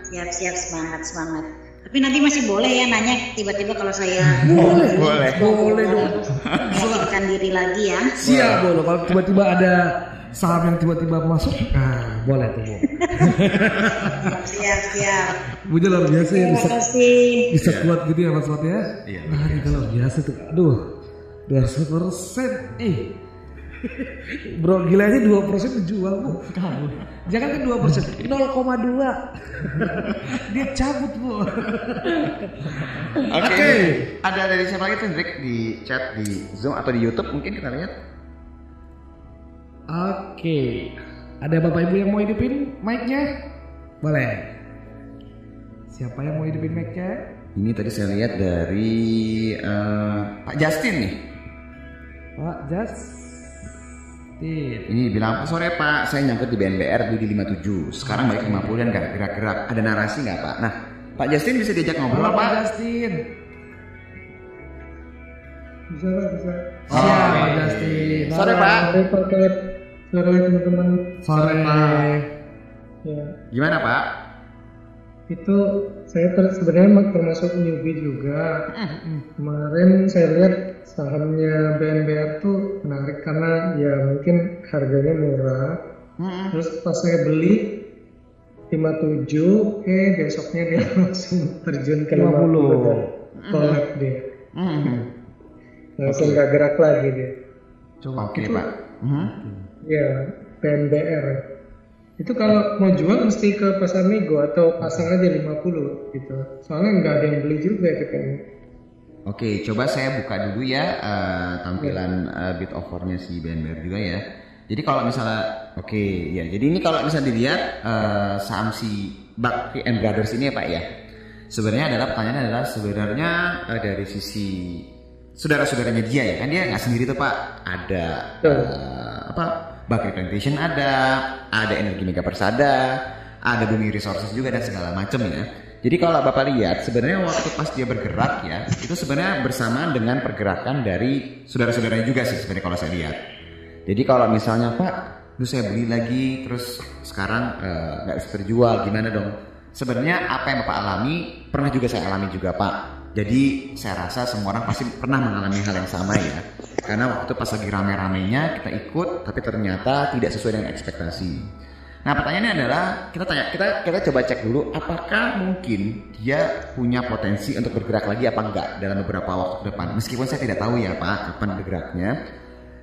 G: siap siap semangat semangat tapi nanti masih boleh ya nanya tiba-tiba kalau saya
B: Boleh.
C: Boleh.
B: Boleh dong.
G: meyakinkan diri lagi ya
B: Siap boleh. Kalau tiba-tiba ada saham yang tiba-tiba masuk, nah boleh tuh Bu.
G: siap siap
B: Bu Ija luar biasa ya
G: terima
B: bisa
G: kasih
B: bisa kuat gitu ya Mas Mat ya.
C: Iya,
B: Nah, itu luar biasa tuh. Aduh. 200 persen. Eh. Bro, gila aja 2 persen dijual bu. Jangan kan 2 persen, 0,2. Dia cabut bu.
C: Oke. Ada dari siapa lagi tuh, Hendrik? Di chat, di Zoom atau di YouTube mungkin kita lihat.
B: Oke. Ada bapak ibu yang mau hidupin mic-nya? Boleh. Siapa yang mau hidupin mic-nya?
C: Ini tadi saya lihat dari eh, Pak Justin nih.
B: Pak Justin.
C: Ini bilang, sore Pak, saya nyangkut di BNBR di 57. Sekarang balik ke 50 dan gak gerak-gerak. Ada narasi nggak Pak? Nah, Pak Justin bisa diajak ngobrol
B: Halo Pak
C: Pak?
B: Justin.
H: Bisa Pak, bisa.
C: Oh,
B: Siap Pak. Justin.
C: Sore Pak.
H: Sore Pak, sore teman-teman.
B: Sore Pak.
H: Ya,
C: Gimana Pak?
H: itu saya ter- sebenarnya termasuk newbie juga. Kemarin saya lihat sahamnya BNBR tuh menarik karena ya mungkin harganya murah. Terus pas saya beli 57, eh besoknya dia langsung terjun ke 50 dan collab dia. Langsung nggak gerak lagi dia.
C: Oke pak. Mhm.
H: Ya, PNBR. Itu kalau mau jual mesti ke pasar nego atau pasang aja 50 gitu. Soalnya nggak ada yang beli juga itu kayaknya.
C: Oke, coba saya buka dulu ya eh, tampilan eh, bid offernya si BNBR juga ya. Jadi kalau misalnya, oke ya, jadi ini kalau misalnya dilihat eh, saham si Bakri and Brothers ini ya Pak ya. Sebenarnya adalah pertanyaannya adalah sebenarnya eh, dari sisi saudara-saudaranya dia ya kan dia nggak sendiri tuh Pak. Ada eh, apa Bakri Plantation ada, ada Energi Mega Persada, ada Bumi Resources juga dan segala macam ya. Jadi kalau Bapak lihat sebenarnya waktu pas dia bergerak ya, itu sebenarnya bersamaan dengan pergerakan dari saudara-saudaranya juga sih sebenarnya kalau saya lihat. Jadi kalau misalnya Pak, lu saya beli lagi terus sekarang eh, nggak bisa terjual gimana dong? Sebenarnya apa yang Bapak alami pernah juga saya alami juga Pak. Jadi saya rasa semua orang pasti pernah mengalami hal yang sama ya. Karena waktu itu pas lagi rame-ramenya kita ikut tapi ternyata tidak sesuai dengan ekspektasi. Nah pertanyaannya adalah kita tanya kita kita coba cek dulu apakah mungkin dia punya potensi untuk bergerak lagi apa enggak dalam beberapa waktu ke depan. Meskipun saya tidak tahu ya Pak kapan bergeraknya.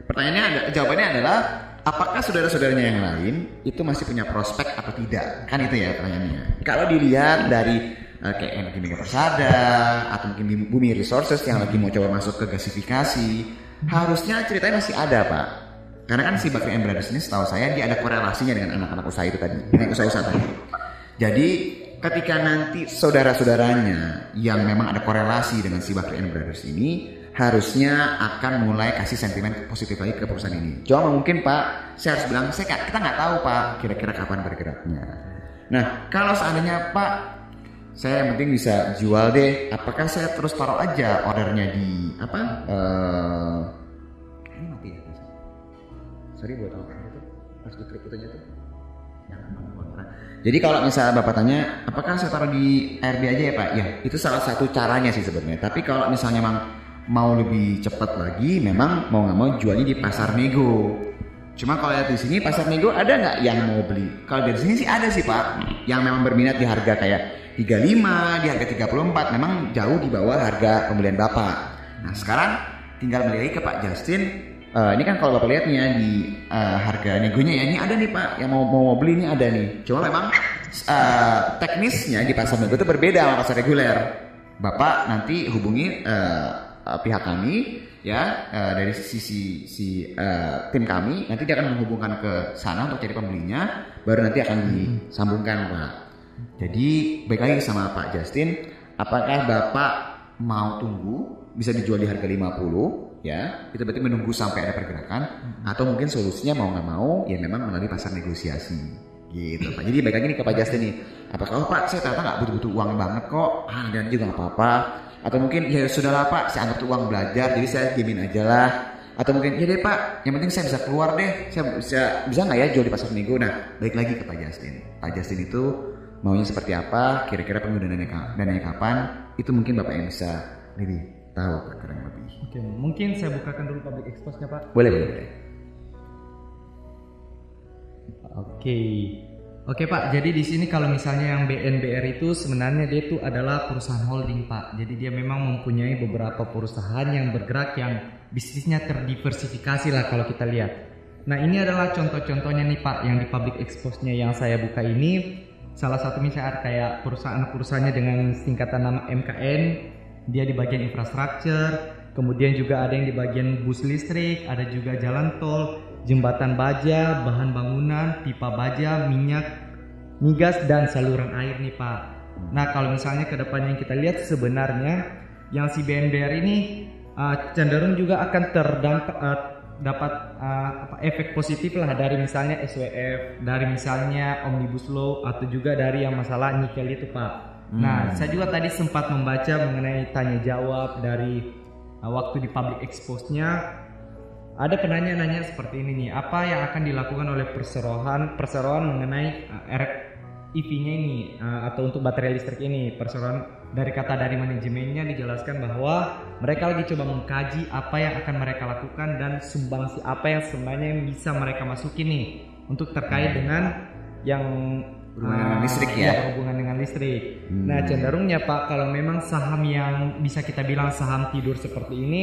C: Pertanyaannya ada jawabannya adalah apakah saudara-saudaranya yang lain itu masih punya prospek atau tidak? Kan itu ya pertanyaannya. Kalau dilihat dari eh, kayak energi mega persada atau mungkin bumi resources yang lagi mau coba masuk ke gasifikasi, harusnya ceritanya masih ada Pak. Karena kan si Bakri and ini setahu saya dia ada korelasinya dengan anak-anak usaha itu tadi, dengan usaha-usaha tadi. Jadi ketika nanti saudara-saudaranya yang memang ada korelasi dengan si Bakri and ini harusnya akan mulai kasih sentimen positif lagi ke perusahaan ini. Cuma mungkin Pak, saya harus bilang saya kita nggak tahu Pak kira-kira kapan bergeraknya. Nah kalau seandainya Pak saya yang penting bisa jual deh. Apakah saya terus taruh aja ordernya di apa? eh ini mati ya. Sorry buat tahu itu harus diklik itunya tuh. Kontra. Jadi kalau misalnya bapak tanya, apakah saya taruh di ARB aja ya pak? Ya itu salah satu caranya sih sebenarnya. Tapi kalau misalnya memang mau lebih cepat lagi, memang mau nggak mau jualnya di pasar nego. Cuma kalau lihat di sini pasar nego ada nggak yang mau beli? Kalau dari sini sih ada sih pak, yang memang berminat di harga kayak 35, di harga 34, memang jauh di bawah harga pembelian bapak. Nah sekarang tinggal lagi ke Pak Justin. Eh, ini kan kalau bapak lihat nih ya di eh, harga negonya ya ini ada nih pak yang mau mau beli ini ada nih. Cuma memang eh, teknisnya di pasar nego itu berbeda sama pasar reguler. Bapak nanti hubungi eh, pihak kami ya eh, dari sisi si eh, tim kami nanti dia akan menghubungkan ke sana untuk cari pembelinya baru nanti akan disambungkan pak. Jadi baik lagi sama Pak Justin, apakah Bapak mau tunggu bisa dijual di harga 50 ya itu berarti menunggu sampai ada pergerakan atau mungkin solusinya mau nggak mau ya memang melalui pasar negosiasi gitu Pak. Jadi baik lagi nih ke Pak Justin nih, apakah oh Pak saya ternyata nggak butuh-butuh uang banget kok, ah dan juga nggak apa-apa atau mungkin ya sudahlah Pak saya anggap itu uang belajar jadi saya jamin aja lah atau mungkin ya deh Pak yang penting saya bisa keluar deh saya bisa bisa nggak ya jual di pasar nego nah baik lagi ke Pak Justin. Pak Justin itu maunya seperti apa kira-kira penggunaannya dananya kapan itu mungkin Bapak yang bisa lebih tahu Pak kurang lebih
D: Oke, mungkin saya bukakan dulu public expose-nya, Pak.
C: boleh boleh boleh
D: Oke. Oke Pak, jadi di sini kalau misalnya yang BNBR itu sebenarnya dia itu adalah perusahaan holding Pak. Jadi dia memang mempunyai beberapa perusahaan yang bergerak yang bisnisnya terdiversifikasi lah kalau kita lihat. Nah ini adalah contoh-contohnya nih Pak yang di public expose-nya yang saya buka ini. Salah satu misalnya kayak perusahaan-perusahaannya dengan singkatan nama MKN, dia di bagian infrastruktur, kemudian juga ada yang di bagian bus listrik, ada juga jalan tol, jembatan baja, bahan bangunan, pipa baja, minyak, migas dan saluran air nih Pak. Nah kalau misalnya ke depannya yang kita lihat sebenarnya yang si BNBR ini uh, cenderung juga akan terdampak uh, dapat uh, apa, efek positif lah dari misalnya SWF, dari misalnya omnibus law atau juga dari yang masalah nikel itu Pak. Nah saya juga tadi sempat membaca mengenai tanya jawab dari uh, waktu di public expose-nya ada penanya nanya seperti ini nih, apa yang akan dilakukan oleh perseroan perseroan mengenai uh, R- EV-nya ini uh, atau untuk baterai listrik ini perseroan dari kata dari manajemennya dijelaskan bahwa mereka lagi coba mengkaji apa yang akan mereka lakukan dan sumbangsi apa yang sebenarnya yang bisa mereka masukin nih untuk terkait dengan yang
C: Berhubungan dengan
D: uh,
C: listrik ya?
D: iya, berhubungan dengan listrik.
C: Hmm.
D: Nah cenderungnya Pak kalau memang saham yang bisa kita bilang saham tidur seperti ini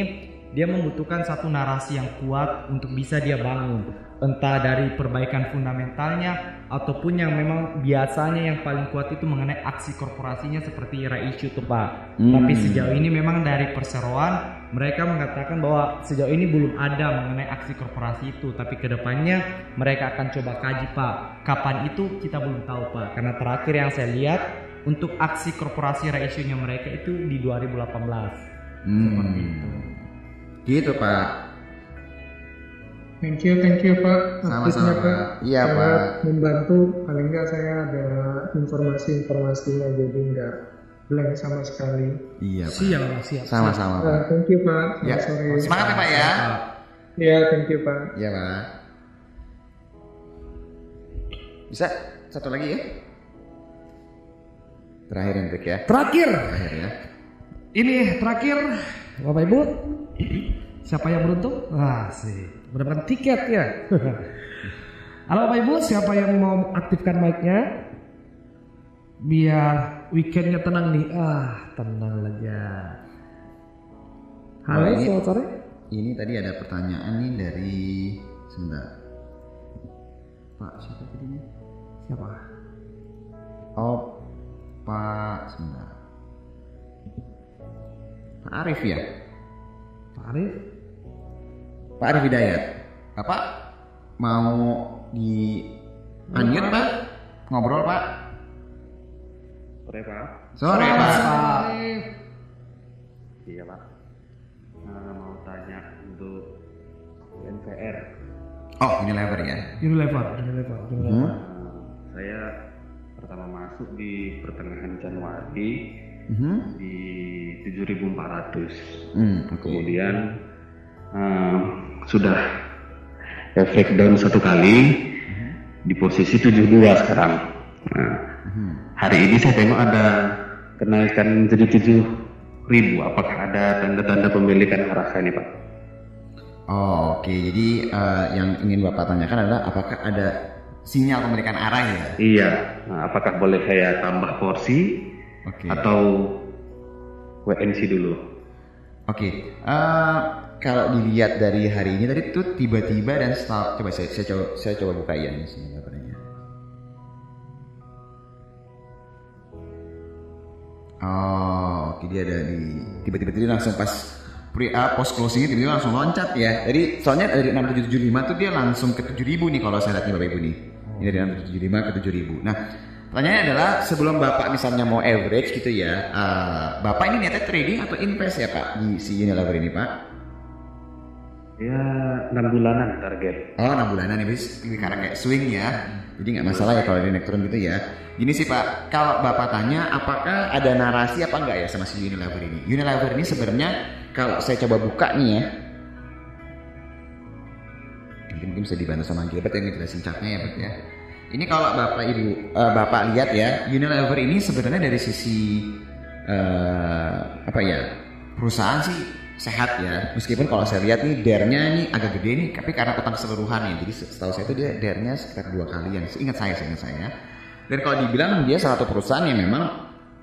D: dia membutuhkan satu narasi yang kuat untuk bisa dia bangun entah dari perbaikan fundamentalnya ataupun yang memang biasanya yang paling kuat itu mengenai aksi korporasinya seperti reissue tuh Pak.
C: Hmm.
D: Tapi sejauh ini memang dari perseroan mereka mengatakan bahwa sejauh ini belum ada mengenai aksi korporasi itu tapi ke depannya mereka akan coba kaji Pak. Kapan itu kita belum tahu Pak karena terakhir yang saya lihat untuk aksi korporasi reissue-nya mereka itu di 2018.
C: Hmm.
D: Seperti itu.
C: Gitu Pak.
H: Thank you, thank you Pak.
C: Sama-sama, Pak. Iya,
H: Sangat
C: Pak.
H: Membantu, paling nggak saya ada informasi-informasinya jadi nggak blank sama sekali.
C: Iya Pak.
B: Siap, siap.
C: Sama-sama Pak.
H: Nah, thank you Pak. Selamat
C: Ya,
H: sore.
C: semangat ya Pak ya.
H: Ya, thank you Pak.
C: Iya Pak. Bisa satu lagi ya? Terakhir Hendrik ya.
B: Terakhir,
C: Terakhir ya.
B: ini terakhir, Bapak Ibu. Siapa yang beruntung? Wah sih, mendapatkan tiket ya. Halo Bapak Ibu, siapa yang mau aktifkan mic-nya? Biar weekendnya tenang nih. Ah, tenang aja. Halo,
C: ini-
B: selamat sore.
C: Ini tadi ada pertanyaan nih dari sebentar. Pak siapa tadi nih?
B: Siapa?
C: Oh, Pak sebentar. Pak Arif ya?
B: Pak Arif?
C: Pak Arif Hidayat. Bapak mau di unmute Pak? Ngobrol Pak?
E: Sore Pak.
C: Sore Pak.
B: Arif.
E: Iya Pak. Nah, mau tanya untuk NPR.
C: Oh ini lever ya?
B: Unilever, Unilever, Unilever.
C: Hmm?
E: Saya pertama masuk di pertengahan Januari
C: Mhm.
E: di 7.400.
C: Hmm, oke.
E: Kemudian eh, sudah efek down satu kali di posisi 72 sekarang. Nah,
C: Mhm.
E: hari ini saya tengok ada kenaikan jadi 7.000. Apakah ada tanda-tanda pemilikan arah ini Pak?
C: Oh, oke. Jadi eh, yang ingin Bapak tanyakan adalah apakah ada sinyal pemerikan arah ya?
E: Iya. Nah, apakah boleh saya tambah porsi
C: Oke.
E: atau WNC dulu?
C: Oke. eh, kalau dilihat dari hari ini tadi tuh tiba-tiba dan setelah coba saya, saya coba saya coba buka ya ini sini. Oh, oke dia ada di tiba-tiba tadi langsung pas pre uh, post closing tiba-tiba langsung loncat ya. Jadi soalnya dari 6775 tuh dia langsung ke 7000 nih kalau saya lihat nih Bapak Ibu nih. Ini dari 6775 ke 7000. Nah, pertanyaannya adalah sebelum Bapak misalnya mau average gitu ya, uh, Bapak ini niatnya trading atau invest ya Pak di si Unilever ini Pak?
E: Ya, 6 bulanan target.
C: Oh, 6 bulanan ini ini karena kayak swing ya. Jadi nggak masalah ya kalau dia naik turun gitu ya. Gini sih Pak, kalau Bapak tanya apakah ada narasi apa enggak ya sama si Unilever ini? Unilever ini sebenarnya kalau saya coba buka nih ya. Nanti mungkin bisa dibantu sama Gilbert yang ngejelasin chartnya ya Pak ya. Ini kalau Bapak Ibu eh, Bapak lihat ya, Unilever ini sebenarnya dari sisi eh, apa ya? perusahaan sih sehat ya. Meskipun kalau saya lihat nih dernya ini agak gede nih, tapi karena tentang keseluruhan ya. Jadi setahu saya itu dia dernya sekitar dua kalian. Ingat saya, ingat saya. Dan kalau dibilang dia salah satu perusahaan yang memang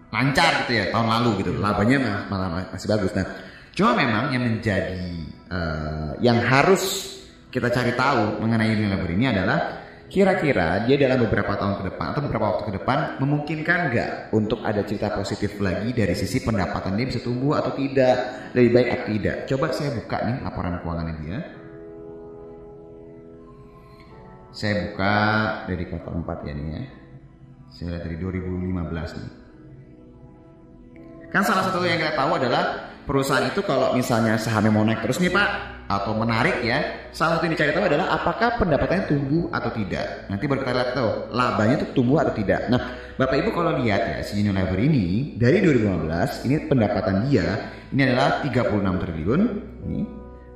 C: lancar gitu ya tahun lalu gitu, labanya malah, masih bagus. Nah, cuma memang yang menjadi eh, yang harus kita cari tahu mengenai Unilever ini adalah kira-kira dia dalam beberapa tahun ke depan atau beberapa waktu ke depan memungkinkan nggak untuk ada cerita positif lagi dari sisi pendapatan dia bisa tumbuh atau tidak? Lebih baik atau tidak? Coba saya buka nih laporan keuangannya dia. Saya buka dari kuartal 4 ya nih ya. Saya lihat dari 2015 nih. Kan salah satu yang kita tahu adalah perusahaan itu kalau misalnya sahamnya mau naik terus nih pak atau menarik ya salah satu yang dicari tahu adalah apakah pendapatannya tumbuh atau tidak nanti baru kita lihat tuh labanya itu tumbuh atau tidak nah bapak ibu kalau lihat ya si Unilever ini dari 2015 ini pendapatan dia ini adalah 36 triliun ini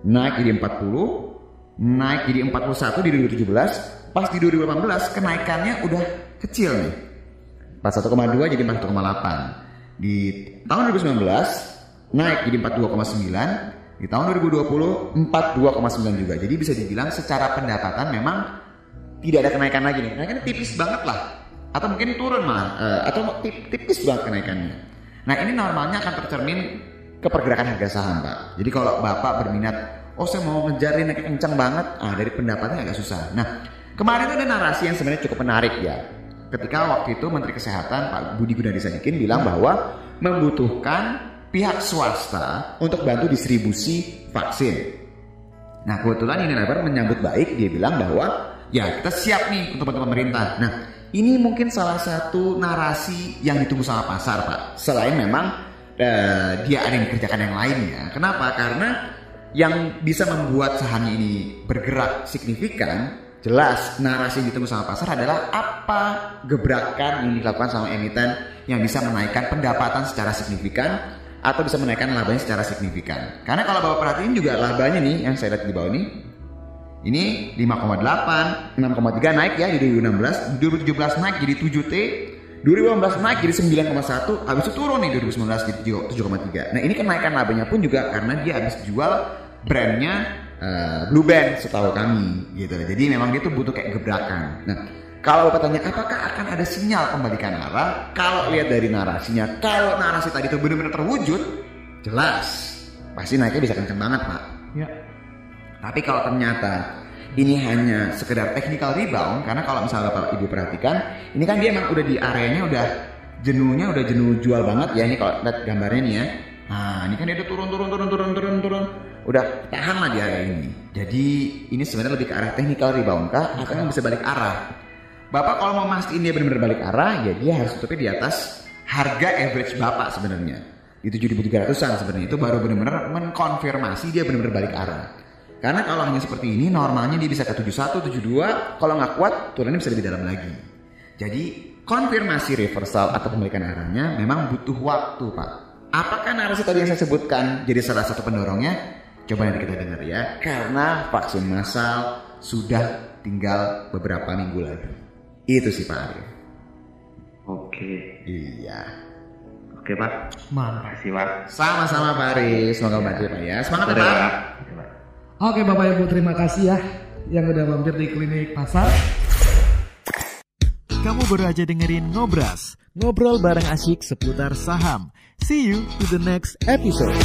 C: naik jadi 40 naik jadi 41 di 2017 pas di 2018 kenaikannya udah kecil nih 41,2 jadi 41,8. Di tahun 2019 naik jadi 42,9. Di tahun 2020 42,9 juga. Jadi bisa dibilang secara pendapatan memang tidak ada kenaikan lagi nih. Kenaikannya tipis banget lah. Atau mungkin turun malah. Eh, atau tipis banget kenaikannya. Nah ini normalnya akan tercermin ke pergerakan harga saham Pak. Jadi kalau Bapak berminat, oh saya mau ngejarin yang kencang banget, ah dari pendapatnya agak susah. Nah kemarin itu ada narasi yang sebenarnya cukup menarik ya. Ketika waktu itu Menteri Kesehatan Pak Budi Gunadi Sadikin bilang bahwa membutuhkan pihak swasta untuk bantu distribusi vaksin. Nah kebetulan ini lebar menyambut baik, dia bilang bahwa ya kita siap nih untuk bantu pemerintah. Nah ini mungkin salah satu narasi yang ditunggu sama pasar Pak. Selain memang uh, dia ada yang dikerjakan yang lainnya. Kenapa? Karena yang bisa membuat saham ini bergerak signifikan, jelas narasi yang ditunggu sama pasar adalah apa gebrakan yang dilakukan sama emiten yang bisa menaikkan pendapatan secara signifikan atau bisa menaikkan labanya secara signifikan. Karena kalau Bapak perhatiin juga labanya nih yang saya lihat di bawah ini ini 5,8, 6,3 naik ya di 2016, 2017 naik jadi 7T, 2018 naik jadi 9,1, habis itu turun nih 2019 jadi 7,3. Nah ini kenaikan labanya pun juga karena dia habis jual brandnya uh, Blue Band setahu kami gitu. Jadi memang dia tuh butuh kayak gebrakan. Nah kalau bapak tanya apakah akan ada sinyal kembalikan arah? Kalau lihat dari narasinya, kalau narasi tadi itu benar-benar terwujud, jelas. Pasti naiknya bisa kenceng banget pak. Ya. Tapi kalau ternyata ini hanya sekedar technical rebound karena kalau misalnya Bapak Ibu perhatikan ini kan dia emang udah di areanya udah jenuhnya udah jenuh jual banget. Ya ini kalau lihat gambarnya nih ya. Nah ini kan dia udah turun turun turun turun turun turun. Udah tahan lah di area ini. Jadi ini sebenarnya lebih ke arah technical rebound kah atau bisa balik arah Bapak kalau mau mastiin dia benar-benar balik arah ya dia harus tutupnya di atas harga average Bapak sebenarnya di 7.300an sebenarnya itu baru benar-benar mengkonfirmasi dia benar-benar balik arah karena kalau hanya seperti ini normalnya dia bisa ke 71, 72, kalau nggak kuat turunnya bisa lebih dalam lagi. Jadi konfirmasi reversal atau pembalikan arahnya memang butuh waktu Pak. Apakah narasi tadi yang saya sebutkan jadi salah satu pendorongnya? Coba nanti kita dengar ya. Karena vaksin massal sudah tinggal beberapa minggu lagi. Itu sih Pak Arif.
E: Oke.
C: Iya.
E: Oke Pak.
B: Mantap.
E: Makasih Pak.
C: Sama-sama Pak Aris. Semoga bantu ya Pak ya. Semangat Pak.
E: Pak.
B: Oke Bapak Ibu terima kasih ya yang udah mampir di klinik pasar.
A: Kamu baru aja dengerin Ngobras, ngobrol bareng asyik seputar saham. See you to the next episode.